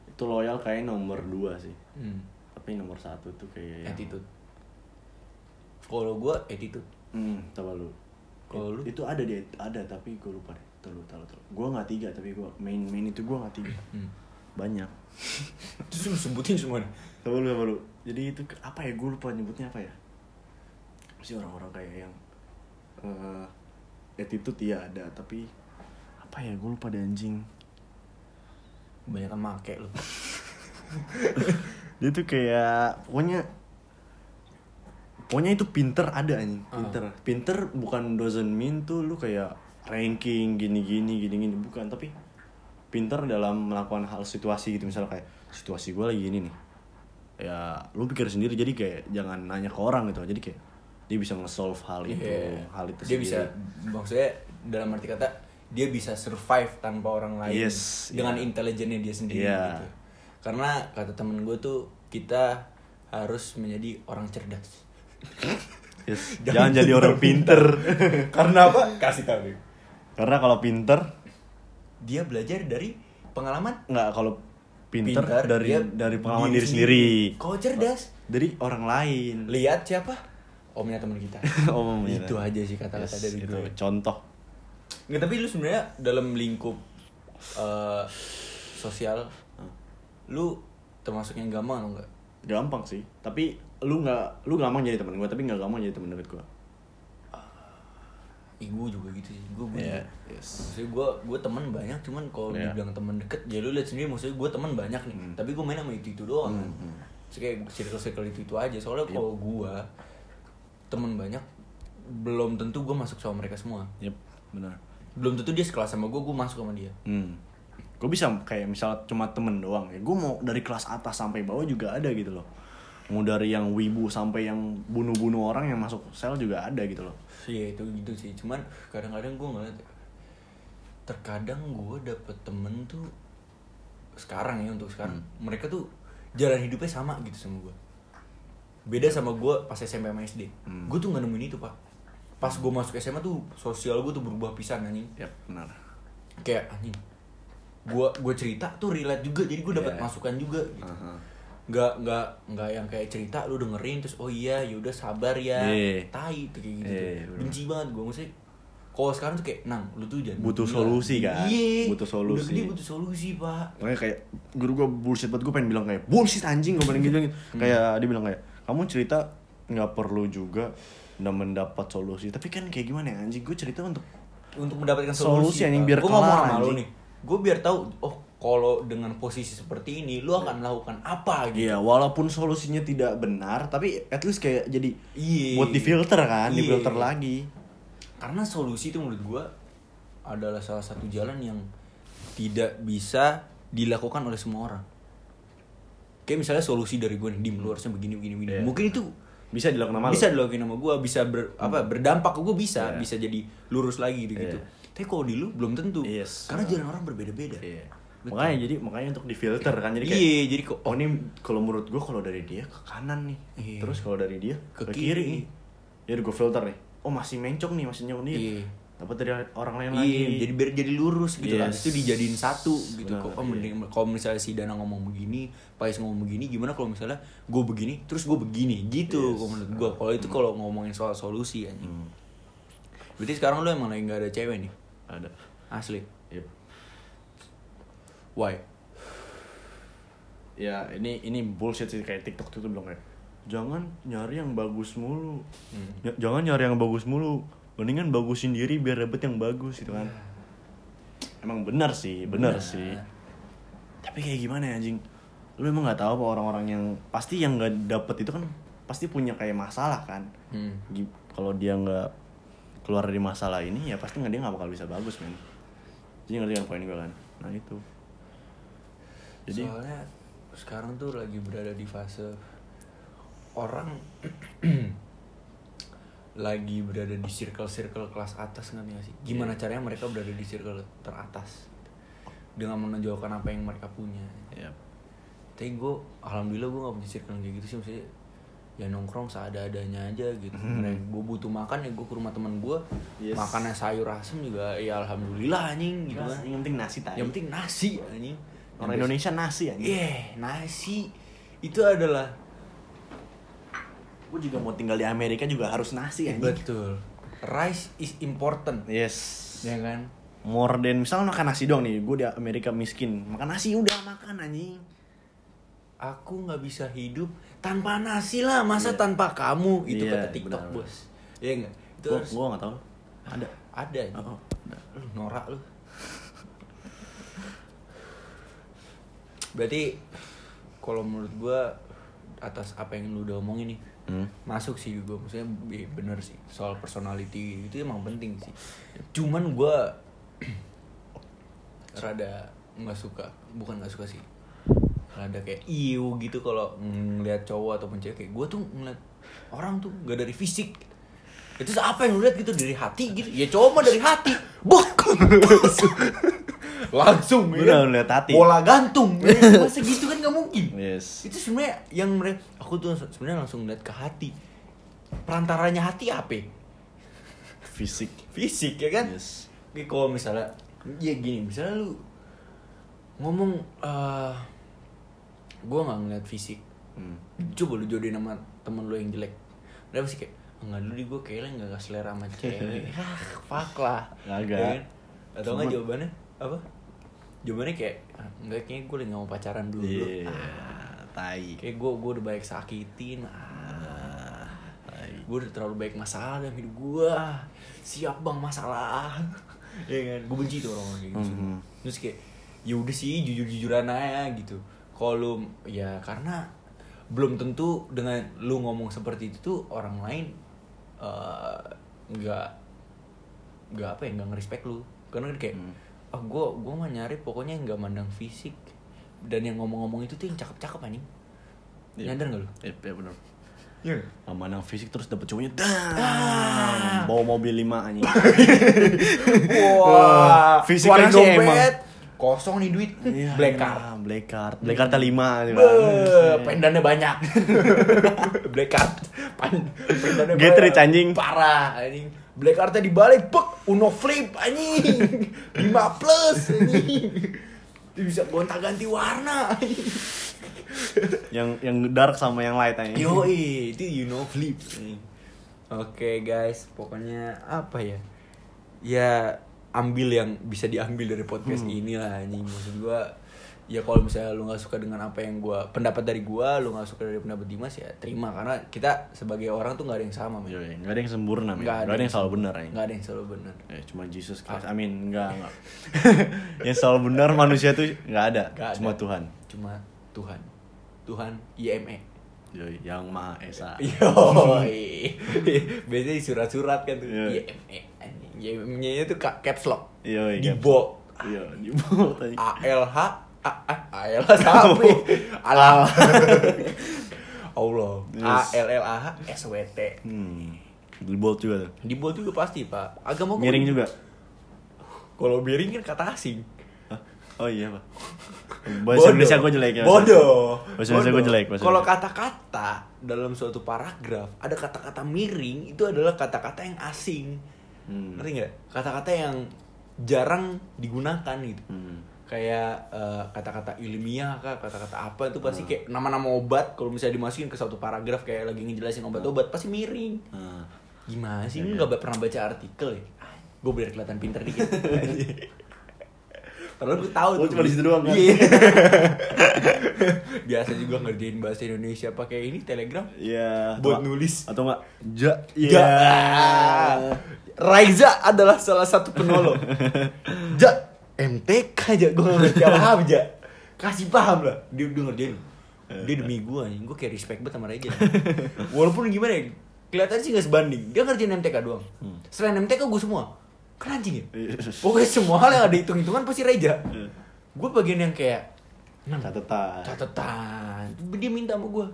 S2: itu loyal kayak nomor dua sih
S1: Hmm.
S2: tapi nomor satu tuh kayak yang-
S1: Attitude. Kalau gua attitude.
S2: Hmm, coba lu.
S1: Kalau lu?
S2: itu ada dia ada tapi gue lupa deh. Terlalu terlalu terlalu. Gue nggak tiga tapi gue main main itu gue nggak tiga.
S1: Hmm.
S2: Banyak. [laughs]
S1: Terus lu sebutin semua.
S2: Coba lu coba lu. Jadi itu apa ya gue lupa nyebutnya apa ya? Sih orang-orang kayak yang eh attitude ya ada tapi apa ya gue lupa deh anjing.
S1: Kebanyakan make lu. [laughs]
S2: Dia tuh kayak pokoknya pokoknya itu pinter ada anjing.
S1: Ah.
S2: pinter. Pinter bukan doesn't mean tuh lu kayak ranking gini gini gini gini bukan tapi pinter dalam melakukan hal situasi gitu. Misalnya kayak situasi gue lagi gini nih. Ya lu pikir sendiri. Jadi kayak jangan nanya ke orang gitu. Jadi kayak dia bisa nge-solve hal itu
S1: Iya.
S2: hal itu
S1: dia bisa
S2: sendiri.
S1: maksudnya dalam arti kata dia bisa survive tanpa orang lain
S2: Yes,
S1: dengan
S2: iya.
S1: intelijennya dia sendiri
S2: Iya.
S1: gitu. Karena kata temen gue tuh kita harus menjadi orang cerdas.
S2: Yes. [laughs] Jangan jadi orang pinter. [laughs]
S1: Karena apa? Kasih tahu.
S2: Karena kalau pinter
S1: Dia belajar dari pengalaman
S2: nggak kalau pinter,
S1: pintar,
S2: dari dari pengalaman diri sendiri.
S1: Kalau cerdas,
S2: Dari orang lain.
S1: lihat siapa? Omnya teman kita. [laughs]
S2: Omnya.
S1: Itu aja sih kata-kata
S2: Yes,
S1: dari
S2: itu
S1: gue.
S2: contoh.
S1: Nggak, tapi lu sebenarnya dalam lingkup eh, sosial, lu termasuk yang gampang atau enggak?
S2: Gampang sih. Tapi lu nggak lu gampang jadi teman gue tapi nggak gampang jadi teman deket gue.
S1: Ih, gue juga gitu sih. Gue yeah.
S2: yes.
S1: Maksudnya gue gue teman banyak, cuman kalau
S2: Iya.
S1: dibilang teman deket, ya lu lihat sendiri. Maksudnya gue teman banyak nih,
S2: Hmm.
S1: tapi gue main sama itu itu doang.
S2: Hmm, hmm.
S1: Terus kayak circle circle itu itu aja. Soalnya
S2: Yep.
S1: kalau gue teman banyak, belum tentu gue masuk sama mereka semua.
S2: Yep, benar.
S1: Belum tentu dia sekelas sama gue, gue masuk sama dia.
S2: Hmm. Gue bisa kayak misal cuma temen doang ya. Gue mau dari kelas atas sampai bawah juga ada gitu loh. Mau dari yang wibu sampai yang bunuh-bunuh orang yang masuk sel juga ada gitu loh.
S1: Iya itu gitu sih. Cuman kadang-kadang gue ngeliat terkadang gue dapet temen tuh sekarang ya untuk sekarang mereka tuh jalan hidupnya sama gitu sama gue. Beda sama gue pas SMP sama SD.
S2: Hmm.
S1: Gue tuh gak nemuin itu pak. Pas gue masuk SMA tuh sosial gue tuh berubah pisan anjing.
S2: Yep, benar.
S1: Kayak anjing. Gue gue cerita tuh relate juga jadi gue dapet
S2: Iya.
S1: masukan juga gitu.
S2: Aha.
S1: nggak nggak nggak yang kayak cerita lu dengerin terus oh iya yaudah sabar ya
S2: Iya.
S1: tai tuh kayak gitu
S2: Iya, bener.
S1: benci banget gue maksudnya kalau sekarang tuh kayak nang lu tuh jangan
S2: Butuh
S1: gila."
S2: solusi kan?
S1: iya
S2: Butuh solusi.
S1: udah gede butuh solusi pak
S2: Makanya kayak guru gue bullshit banget gue pengen bilang kayak bullshit anjing gue pengen gitu, gitu. Kayak dia bilang kayak kamu cerita nggak perlu juga udah mendapat solusi. Tapi kan kayak gimana ya anjing gue cerita untuk
S1: untuk mendapatkan
S2: Solusi,
S1: solusi,
S2: anjing, biar
S1: Gua ngomong sama lu nih gue biar tahu oh kalau dengan posisi seperti ini lu akan melakukan apa gitu
S2: Iya, walaupun solusinya tidak benar, tapi at least kayak jadi
S1: Iya.
S2: buat difilter kan,
S1: Iya.
S2: difilter lagi.
S1: karena solusi itu menurut gua adalah salah satu jalan yang tidak bisa dilakukan oleh semua orang kayak misalnya solusi dari gue nih di luarnya begini begini begini
S2: Iya.
S1: mungkin itu
S2: Bisa dilakukan sama lu?
S1: bisa dilakuin sama gue bisa ber, apa berdampak ke gue bisa
S2: Iya.
S1: bisa jadi lurus lagi gitu gitu
S2: Iya.
S1: tapi kalau di lu belum tentu
S2: Yes.
S1: karena jalan orang berbeda beda
S2: Iya. Makanya jadi makanya untuk difilter kan jadi kayak
S1: iya jadi kok
S2: oh ini kalau menurut gue kalau dari dia ke kanan nih.
S1: Iya.
S2: Terus kalau dari dia
S1: Ke
S2: ke,
S1: kiri.
S2: kiri. nih. Ya gue filter nih. Oh masih mencong nih, masih nyong nih.
S1: Iya.
S2: Dapat dari orang lain
S1: Iya,
S2: lagi.
S1: jadi biar jadi lurus gitu kan.
S2: Yes.
S1: Itu dijadiin satu gitu. Kok oh,
S2: iya.
S1: mending kalau misalnya si Dana ngomong begini, Pais ngomong begini, gimana kalau misalnya gue begini, terus gue begini gitu
S2: Yes.
S1: kalau menurut gue. Kalau itu kalau ngomongin soal solusi anjing.
S2: Hmm,
S1: Berarti sekarang lu emang lagi gak ada cewek nih?
S2: ada.
S1: Asli.
S2: Yep.
S1: Why?
S2: Ya ini ini bullshit sih kayak TikTok tuh bilang kayak jangan nyari yang bagus mulu.
S1: Hmm.
S2: Ya, jangan nyari yang bagus mulu. Mendingan bagusin diri biar dapet yang bagus gitu kan. Emang benar sih, benar
S1: Benar.
S2: sih. Tapi kayak gimana ya anjing? Lu emang nggak tahu apa orang-orang yang pasti yang nggak dapet itu kan pasti punya kayak masalah kan.
S1: Hmm.
S2: Kalau dia nggak keluar dari masalah ini ya pasti nggak dia nggak bakal bisa bagus men. Jadi ngerti kan poin gue kan? Nah itu. Jadi
S1: Soalnya sekarang tuh lagi berada di fase orang [clears throat] lagi berada di circle-circle kelas atas ngerti gak sih? Gimana
S2: Iya.
S1: caranya mereka berada di circle teratas dengan menonjolkan apa yang mereka punya.
S2: ya
S1: Tapi gue, alhamdulillah gue gak punya circle kayak gitu sih maksudnya ya nongkrong seadanya aja gitu. Mereka gue butuh makan ya gue ke rumah teman gue,
S2: Yes.
S1: makannya sayur asem juga ya alhamdulillah anjing gitu kan.
S2: yang penting nasi tadi.
S1: Yang penting nasi anjing.
S2: Orang Indonesia nasi anjing.
S1: Iya, nasi itu adalah
S2: Gue juga mau tinggal di Amerika juga harus nasi anjing.
S1: betul. Rice is important,
S2: Yes.
S1: ya kan?
S2: More than misalnya makan nasi doang nih, gue di Amerika miskin, makan nasi udah makan anjing.
S1: Aku nggak bisa hidup tanpa nasi lah, masa
S2: Iya.
S1: tanpa kamu? Itu
S2: Iya,
S1: kata TikTok
S2: benar,
S1: bos. Iya nggak? Itu
S2: Gue
S1: harus
S2: gue nggak tahu. Ada.
S1: ada. anjing.
S2: Oh, ada.
S1: Lu norak lu. Berarti kalau menurut gua atas apa yang lu udah omongin nih
S2: Hmm.
S1: masuk sih gue maksudnya iya, bener sih. Soal personality itu emang penting sih. Cuman gue [clears throat] rada nggak suka bukan nggak suka sih. Rada kayak iu gitu kalau ngeliat cowok ataupun cewek kayak gue tuh ngeliat orang tuh gak dari fisik. Itu apa yang lu lihat gitu dari hati gitu. Ya coba dari hati. Bok [laughs] langsung ya
S2: Udah
S1: kan?
S2: ngeliat hati.
S1: bola gantung ya. [laughs] masa gitu kan nggak mungkin
S2: Yes.
S1: itu sebenarnya yang mereka aku tuh sebenarnya langsung ngeliat ke hati perantaranya hati apa
S2: Fisik.
S1: fisik ya kan
S2: Yes.
S1: Oke, kalau misalnya ya gini misalnya lu ngomong eh gue nggak ngeliat fisik
S2: Hmm.
S1: coba lu jodohin sama temen lu yang jelek dia pasti kayak enggak dulu di gue kayaknya nggak gak selera sama cewek [laughs] ah fuck lah
S2: Kagak.
S1: Ya kan? atau nggak jawabannya apa jawabannya kayak "Ah, enggak kayaknya gue lagi mau pacaran dulu
S2: Iya.
S1: Ah,
S2: Tai.
S1: kayak gue gue udah baik sakitin ah
S2: Tai.
S1: gue udah terlalu baik masalah dalam hidup gue siap bang masalah [laughs] ya kan gue benci tuh orang kayak gitu
S2: Mhm.
S1: terus kayak ya udah sih jujur jujuran aja gitu kalau lu ya karena belum tentu dengan lu ngomong seperti itu tuh orang lain eh, nggak nggak apa ya nggak ngerespek lu karena kan kayak
S2: Hmm.
S1: Ah gue gue mah nyari pokoknya yang nggak mandang fisik dan yang ngomong-ngomong itu tuh yang cakep-cakep anjing
S2: Iya.
S1: nyadar gak lu
S2: Iya, iya benar.
S1: Iya.
S2: Memandang fisik terus dapet cowoknya dah.
S1: Ah.
S2: Bawa mobil lima anjing. [laughs]
S1: Wah,
S2: Fisik kan sih
S1: dompet,
S2: emang.
S1: kosong nih duit,
S2: Iya,
S1: black
S2: iya,
S1: card.
S2: Black card. Black card lima Bang.
S1: pendannya banyak. [laughs] black card. Pan- pendannya
S2: Get rich, anjing.
S1: Parah anjing. Black cardnya dibalik, pek, Uno flip anjing. [laughs] 5 plus anjing. Dia bisa gonta-ganti warna. anjing.
S2: Yang yang dark sama yang light anjing.
S1: Yoi, itu you know flip. Oke guys, pokoknya apa ya? Ya ambil yang bisa diambil dari podcast
S2: Hmm.
S1: ini lah anjing. Maksud gua ya kalau misalnya lu nggak suka dengan apa yang gua pendapat dari gua, lu nggak suka dari pendapat Dimas ya terima karena kita sebagai orang tuh nggak ada yang sama, men.
S2: Yoi, nggak ada yang sempurna, men.
S1: Nggak
S2: Nggak ada yang selalu benar anjing.
S1: Nggak ada yang selalu benar.
S2: Ya, cuma Jesus Christ. Amin. Enggak, enggak. [laughs] yang selalu benar manusia tuh nggak ada.
S1: Nggak
S2: cuma
S1: ada.
S2: Tuhan.
S1: Cuma Tuhan. Tuhan IME.
S2: Yoi, yang Maha Esa. [laughs]
S1: Yoi. [laughs] Biasanya di surat-surat kan tuh.
S2: Iya.
S1: IME. IME-nya itu ka- caps lock.
S2: Yoi,
S1: Di
S2: caps
S1: bo.
S2: Iya, di tadi.
S1: A L H A A A L [laughs] H sapi. Allah. Allah. A. L L A H S W T.
S2: Hmm. Di bold juga tuh.
S1: Di bold juga pasti, Pak. Agama gua-
S2: Miring juga.
S1: Kalau miring kan kata asing.
S2: Hah? Oh iya, Pak. Bahasa Indonesia gue jelek ya.
S1: Bodoh.
S2: Bahasa Indonesia gue jelek.
S1: Kalau kata-kata dalam suatu paragraf ada kata-kata miring itu adalah kata-kata yang asing.
S2: Hmm.
S1: Ngerti nggak? Kata-kata yang jarang digunakan gitu.
S2: Hmm.
S1: Kayak eh, kata-kata ilmiah kah, kata-kata apa itu pasti
S2: Hmm.
S1: kayak nama-nama obat kalau misalnya dimasukin ke satu paragraf kayak lagi ngejelasin obat-obat pasti miring.
S2: Nah,
S1: Gimana sih?
S2: Iya,
S1: Lu nggak pernah baca artikel ya? Gue biar kelihatan pinter dikit. [laughs] Padahal gue tahu
S2: Oh, cuma di situ doang kan?
S1: Iya. [laughs] Biasa juga ngerjain bahasa Indonesia pakai ini Telegram.
S2: Iya.
S1: Buat nulis.
S2: Atau enggak? Ja.
S1: Ja. Raiza adalah salah satu penolong. ja, [laughs] MTK aja gue gak ngerti apa aja. Kasih paham lah. Dia udah ngerjain. Dia demi gue anjing. Gue kayak respect banget sama Raiza. [laughs] Walaupun gimana ya. Kelihatan sih gak sebanding. Dia ngerjain MTK doang.
S2: Hmm.
S1: Selain MTK gue semua. Kan anjing ya.
S2: Iya.
S1: Pokoknya semua hal yang ada hitung-hitungan pasti Reja.
S2: Iya.
S1: Gue bagian yang kayak "Nan,
S2: Catatan.
S1: catatan. Dia minta sama gue.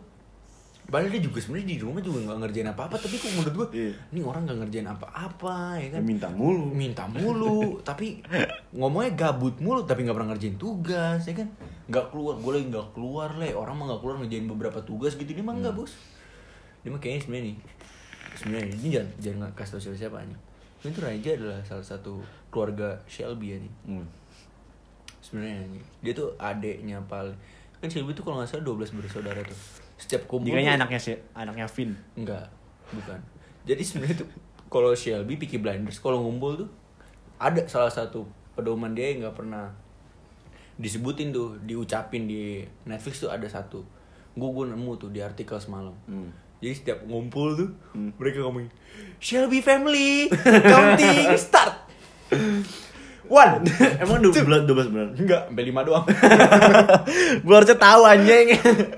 S1: Padahal dia juga sebenarnya di rumah juga nggak ngerjain apa-apa, tapi kok menurut gue,
S2: Iya.
S1: ini orang nggak ngerjain apa-apa, ya kan?
S2: Minta mulu.
S1: Minta mulu, [laughs] tapi ngomongnya gabut mulu, tapi nggak pernah ngerjain tugas, ya kan? Nggak keluar, gue lagi nggak keluar le, orang mah nggak keluar ngerjain beberapa tugas gitu, dia mah nggak bos. Dia mah kayaknya sebenarnya nih, sebenarnya ini jangan jangan kasih tau siapa siapa. Ini tuh Raja adalah salah satu keluarga Shelby ya nih
S2: Hmm.
S1: sebenarnya nih. dia tuh adeknya paling kan Shelby tuh kalau nggak salah 12 bersaudara tuh setiap kumpul
S2: Jikanya
S1: tuh-
S2: anaknya si anaknya Vin.
S1: enggak bukan jadi sebenarnya tuh kalau Shelby Peaky Blinders kalau ngumpul tuh ada salah satu pedoman dia yang nggak pernah disebutin tuh diucapin di Netflix tuh ada satu gue gue nemu tuh di artikel semalam
S2: Hmm.
S1: jadi setiap ngumpul tuh
S2: Hmm.
S1: mereka ngomongin Shelby family counting start [laughs] one [laughs]
S2: Emang 12 12 beneran.
S1: enggak sampai lima doang [laughs]
S2: Gua harusnya tahu anjing.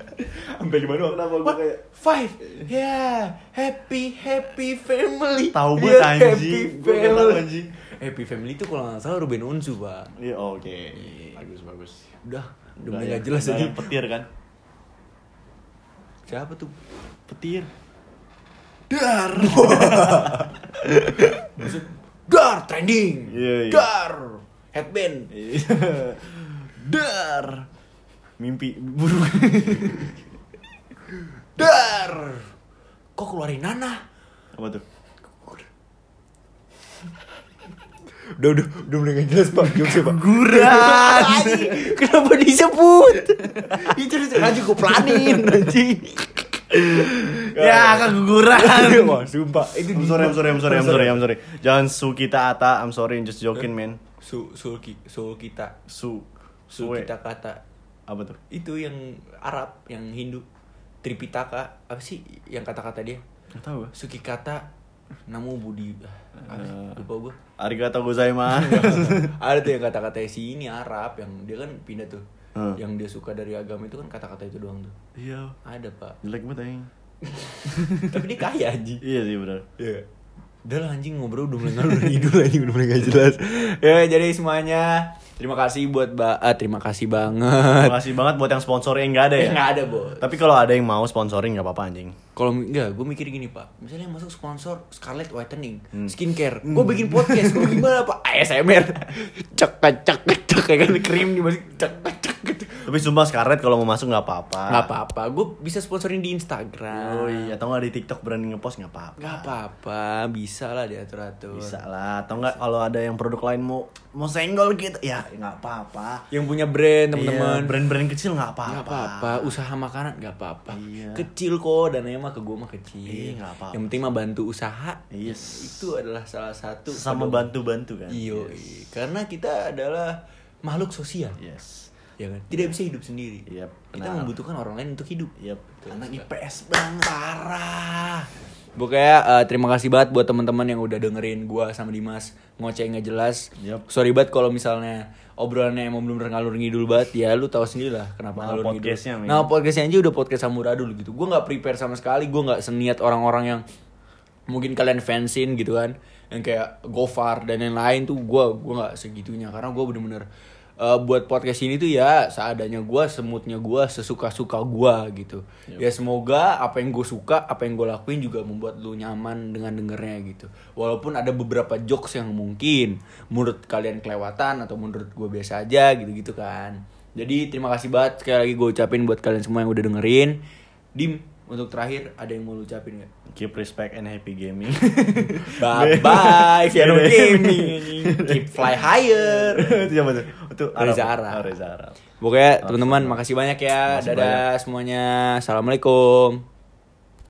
S2: [laughs]
S1: sampai lima doang
S2: Kenapa
S1: What?
S2: kayak-
S1: five yeah happy happy family
S2: Tahu
S1: Yeah,
S2: banget anjing.
S1: happy family
S2: anjing.
S1: happy family itu kalau nggak salah Ruben Onsu pak
S2: Iya, oke. Bagus, bagus.
S1: udah udah mulai
S2: yang-
S1: jelas aja
S2: yang petir kan?
S1: siapa tuh
S2: Petir.
S1: dar Maksud, dar trending.
S2: Iya, iya.
S1: Dar headband.
S2: Dar. Mimpi buruk. [laughs]
S1: Dar. Kok keluarin nanah?
S2: Apa tuh?
S1: Udah, udah, udah mulai gak jelas pak Jokesnya pak
S2: Guran. [laughs]
S1: Kenapa disebut? Itu aja gue planin anjing
S2: ya, keguguran. [laughs]
S1: Wah sumpah Itu
S2: I'm sorry, I'm sorry, I'm sorry, I'm sorry, I'm sorry. Jangan su kita ata, I'm sorry, just joking, man.
S1: Su, sul, ki- sul kita
S2: Su, suwe.
S1: kita kata
S2: Apa tuh?
S1: Itu yang Arab Yang Hindu Tripitaka Apa sih yang kata-kata dia
S2: Gak tahu.
S1: Suki kata Namo Budi ah, apa sih?
S2: Eh.
S1: Lupa gue
S2: Arigato gozaimasu. [laughs]
S1: Ada tuh yang kata-kata si ini Arab Yang dia kan pindah tuh
S2: Hmm.
S1: Yang dia suka dari agama itu kan kata-kata itu doang tuh
S2: Iya.
S1: Ada pak
S2: Jelek banget anjing. [laughs]
S1: Tapi dia kaya anjing
S2: Iya sih benar.
S1: Iya. Udah lah anjing ngobrol udah mulai ngalur ngidul anjing udah mulai gak jelas. Ya jadi semuanya terima kasih buat ba ah, terima kasih banget.
S2: Terima kasih banget buat yang sponsorin nggak ada ya.
S1: Nggak ada bos.
S2: Tapi kalau ada yang mau sponsorin nggak apa-apa anjing.
S1: Kalau enggak, gue mikir gini pak. Misalnya yang masuk sponsor Scarlett Whitening,
S2: Hmm.
S1: skincare. Gue bikin podcast, gue gimana pak? [laughs] ASMR. Cek cek cek kayak kan krim dimasukin cek cek.
S2: Tapi sumpah Scarlett kalau mau masuk nggak apa-apa.
S1: Nggak apa-apa, gue bisa sponsorin di Instagram.
S2: Oh iya, atau nggak di TikTok berani ngepost nggak apa-apa.
S1: Nggak apa-apa, bisa lah diatur-atur.
S2: Bisa lah, atau nggak kalau ada yang produk lain mau mau senggol gitu, ya nggak apa-apa.
S1: Yang punya brand teman-teman.
S2: Iya, brand-brand kecil nggak apa-apa.
S1: Gak apa-apa, usaha makanan gak apa-apa.
S2: Iya.
S1: Kecil kok, dananya mah ke gue mah kecil.
S2: Iya, nggak apa-apa.
S1: Yang penting mah bantu usaha.
S2: Yes.
S1: Itu adalah salah satu.
S2: Sama bantu-bantu kan.
S1: Iyo,
S2: Yes.
S1: karena kita adalah makhluk sosial.
S2: Yes.
S1: Ya kan? Tidak bisa hidup sendiri.
S2: Yep,
S1: Kita
S2: benar.
S1: membutuhkan orang lain untuk hidup.
S2: Yep. Anak. IPS banget.
S1: Parah. Pokoknya eh, terima kasih banget buat teman-teman yang udah dengerin gua sama Dimas ngoceh nggak jelas.
S2: Yup.
S1: Sorry banget kalau misalnya obrolannya emang belum ngalur ngidul banget ya lu tahu sendiri lah kenapa
S2: Nama
S1: ngalur ngidul. Nah podcastnya aja udah podcast samuradul gitu. Gua nggak prepare sama sekali. Gua nggak seniat orang-orang yang mungkin kalian fansin gitu kan yang kayak Gofar dan yang lain tuh gua gua nggak segitunya karena gua bener-bener eh, buat podcast ini tuh ya seadanya gua semutnya gua sesuka-suka gua gitu. Ya semoga apa yang gue suka apa yang gue lakuin juga membuat lu nyaman dengan dengernya gitu. Walaupun ada beberapa jokes yang mungkin menurut kalian kelewatan atau menurut gue biasa aja gitu-gitu kan. Jadi terima kasih banget sekali lagi gue ucapin buat kalian semua yang udah dengerin. Dim untuk terakhir ada yang mau lu ucapin gak?
S2: Keep respect and happy gaming.
S1: Bye bye, Vero Gaming. [laughs] Keep fly higher. [laughs]
S2: Itu siapa tuh? Itu
S1: Reza Arab.
S2: Oh, Reza Arab.
S1: Pokoknya teman-teman makasih banyak ya.
S2: Makasih
S1: Dadah semuanya. Assalamualaikum.